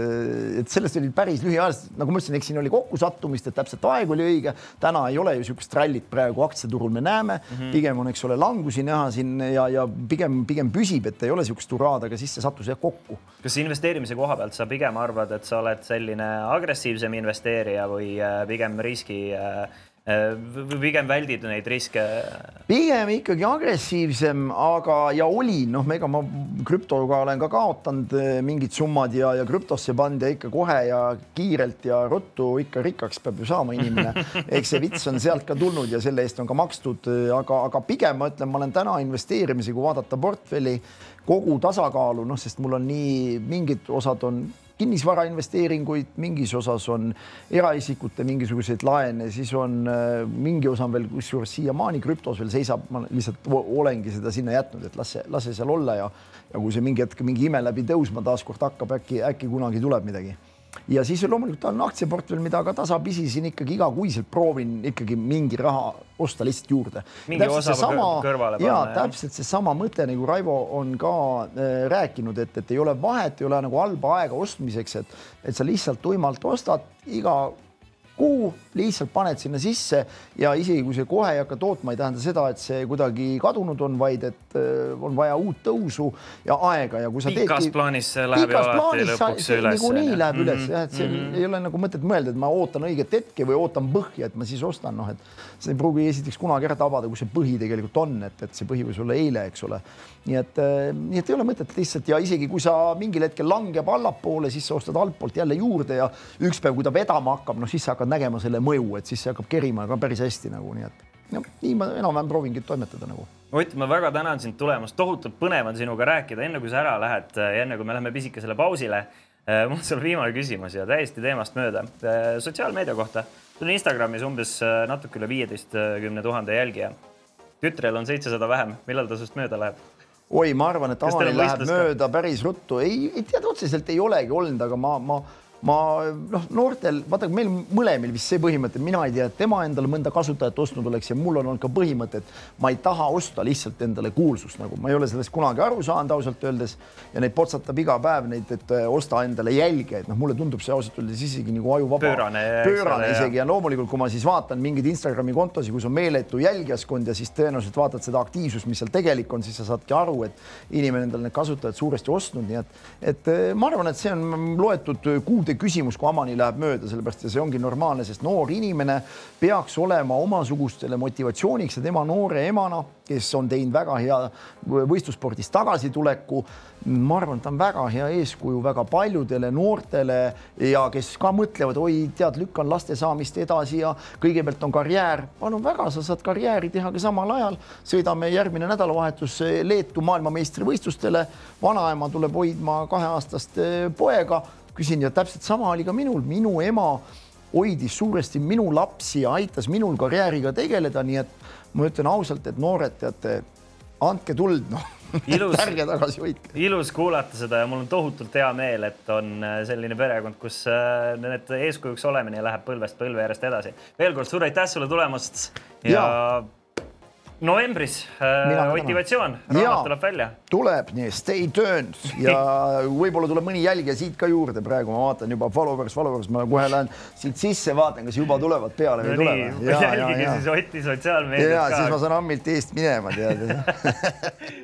S2: et sellest oli päris lühiajaliselt, nagu ma ütlesin, eks siin oli kokkusattumist, et täpselt aeg oli õige. täna ei ole ju niisugust rallit praegu aktsiaturul me näeme mm, -hmm. pigem on, eks ole, langusi näha siin ja, ja pigem, pigem püsib, et ei ole niisugust hurraad, aga siis see sattus jah kokku.
S1: kas investeerimise koha pealt sa pigem arvad, et sa oled selline agressiivsem investeerija või äh, pigem riski äh, äh, pigem väldid neid riske?
S2: pigem ikkagi agressiivsem, aga ja olin, noh, ega ma krüptoga olen ka kaotanud mingid summad ja, ja krüptosse pannud ja ikka kohe ja kiirelt ja ruttu ikka rikkaks peab ju saama inimene. eks see vits on sealt ka tulnud ja selle eest on ka makstud, aga, aga pigem ma ütlen, ma olen täna investeerimisi, kui vaadata portfelli kogu tasakaalu, noh, sest mul on nii mingid osad on kinnisvara investeeringuid, mingis osas on eraisikute mingisuguseid laene, siis on äh, mingi osa on veel kusjuures siiamaani krüptos veel seisab, ma lihtsalt olengi seda sinna jätnud, et las see, las see seal olla ja ja kui see mingi hetk mingi ime läbi tõusma taaskord hakkab, äkki, äkki kunagi tuleb midagi ja siis loomulikult on aktsiaportfell, mida ka tasapisi siin ikkagi igakuiselt proovin ikkagi mingi raha osta lihtsalt juurde. ja täpselt seesama mõte nagu Raivo on ka äh, rääkinud, et, et ei ole vahet, ei ole nagu halba aega ostmiseks, et, et sa lihtsalt tuimalt ostad iga kuu lihtsalt paned sinna sisse ja isegi kui see kohe ei hakka tootma, ei tähenda seda, et see kuidagi kadunud on, vaid et äh, on vaja uut tõusu ja aega ja kui sa
S1: pikas teedki, plaanis see läheb ju alati lõpuks üles.
S2: niikuinii läheb mm -hmm. üles jah, et see mm -hmm. ei ole nagu mõtet mõelda, et ma ootan õiget hetke või ootan põhja, et ma siis ostan, noh, et see ei pruugi esiteks kunagi ära tabada, kus see põhi tegelikult on, et, et see põhi võis olla eile, eks ole. nii et, äh, nii et ei ole mõtet lihtsalt ja isegi kui sa mingil hetkel langeb allapoole, siis sa ostad altpoolt jälle juurde ja üks päev, kui ta vedama hakkab, noh siis sa hakkad nägema selle mõju, et siis see hakkab kerima ka päris hästi nagu nii, et noh, nii ma enam-vähem proovingi toimetada nagu.
S1: Ott, ma väga tänan sind tulemast, tohutult põnev on sinuga rääkida, enne kui sa ära lähed ja enne kui me läheme pisikesele pausile. Eh, mul on sulle viimane küsimus ja täiesti teemast mööda. Eh, sotsiaalmeedia kohta, sul on Instagramis umbes eh, natuke üle viieteistkümne tuhande jälgija. tütrel on seitsesada vähem, millal ta sinust mööda läheb?
S2: oi, ma arvan, et Avani läheb mööda päris ruttu, ei, ei tead, otseselt ei olegi olnud, aga ma, ma ma noh, noortel, vaata meil mõlemil vist see põhimõte, mina ei tea, et tema endale mõnda kasutajat ostnud oleks ja mul on olnud ka põhimõte, et ma ei taha osta lihtsalt endale kuulsust, nagu ma ei ole sellest kunagi aru saanud ausalt öeldes ja neid potsatab iga päev neid, et äh, osta endale jälge, et noh, mulle tundub see ausalt öeldes isegi nagu ajuvaba.
S1: pöörane.
S2: pöörane isegi ja loomulikult, kui ma siis vaatan mingeid Instagrami kontosid, kus on meeletu jälgijaskond ja siis tõenäoliselt vaatad seda aktiivsust, mis seal tegelik on, siis sa saadki aru, et inimene endale need kasutajad suuresti ostnud, nii et, et äh, ma arvan, et see on loetud kuude see küsimus, kui Amani läheb mööda, sellepärast ja see ongi normaalne, sest noor inimene peaks olema omasugustele motivatsiooniks ja tema noore emana, kes on teinud väga hea võistlusspordis tagasituleku. ma arvan, et ta on väga hea eeskuju väga paljudele noortele ja kes ka mõtlevad, oi, tead, lükkan laste saamist edasi ja kõigepealt on karjäär. palun väga, sa saad karjääri teha ka samal ajal. sõidame järgmine nädalavahetus Leetu maailmameistrivõistlustele. vanaema tuleb hoidma kaheaastast poega küsin ja täpselt sama oli ka minul, minu ema hoidis suuresti minu lapsi ja aitas minul karjääriga tegeleda, nii et ma ütlen ausalt, et noored, teate, andke tuld, noh ilus, ärge tagasi hoidke.
S1: ilus kuulata seda ja mul on tohutult hea meel, et on äh, selline perekond, kus äh, need eeskujuks olemine läheb põlvest põlve järjest edasi. veel kord suur aitäh sulle tulemast ja, ja novembris äh, motivatsioon, raamat tuleb välja.
S2: tuleb, nii stay tuned. Ja võib-olla tuleb mõni jälgija siit ka juurde, praegu ma vaatan juba followers, followers, ma kohe lähen siit sisse, vaatan, kas juba tulevad peale või no ei tule.
S1: jälgige siis Otti sotsiaalmeediat
S2: ka. ja siis ma saan ammilt eest minema tead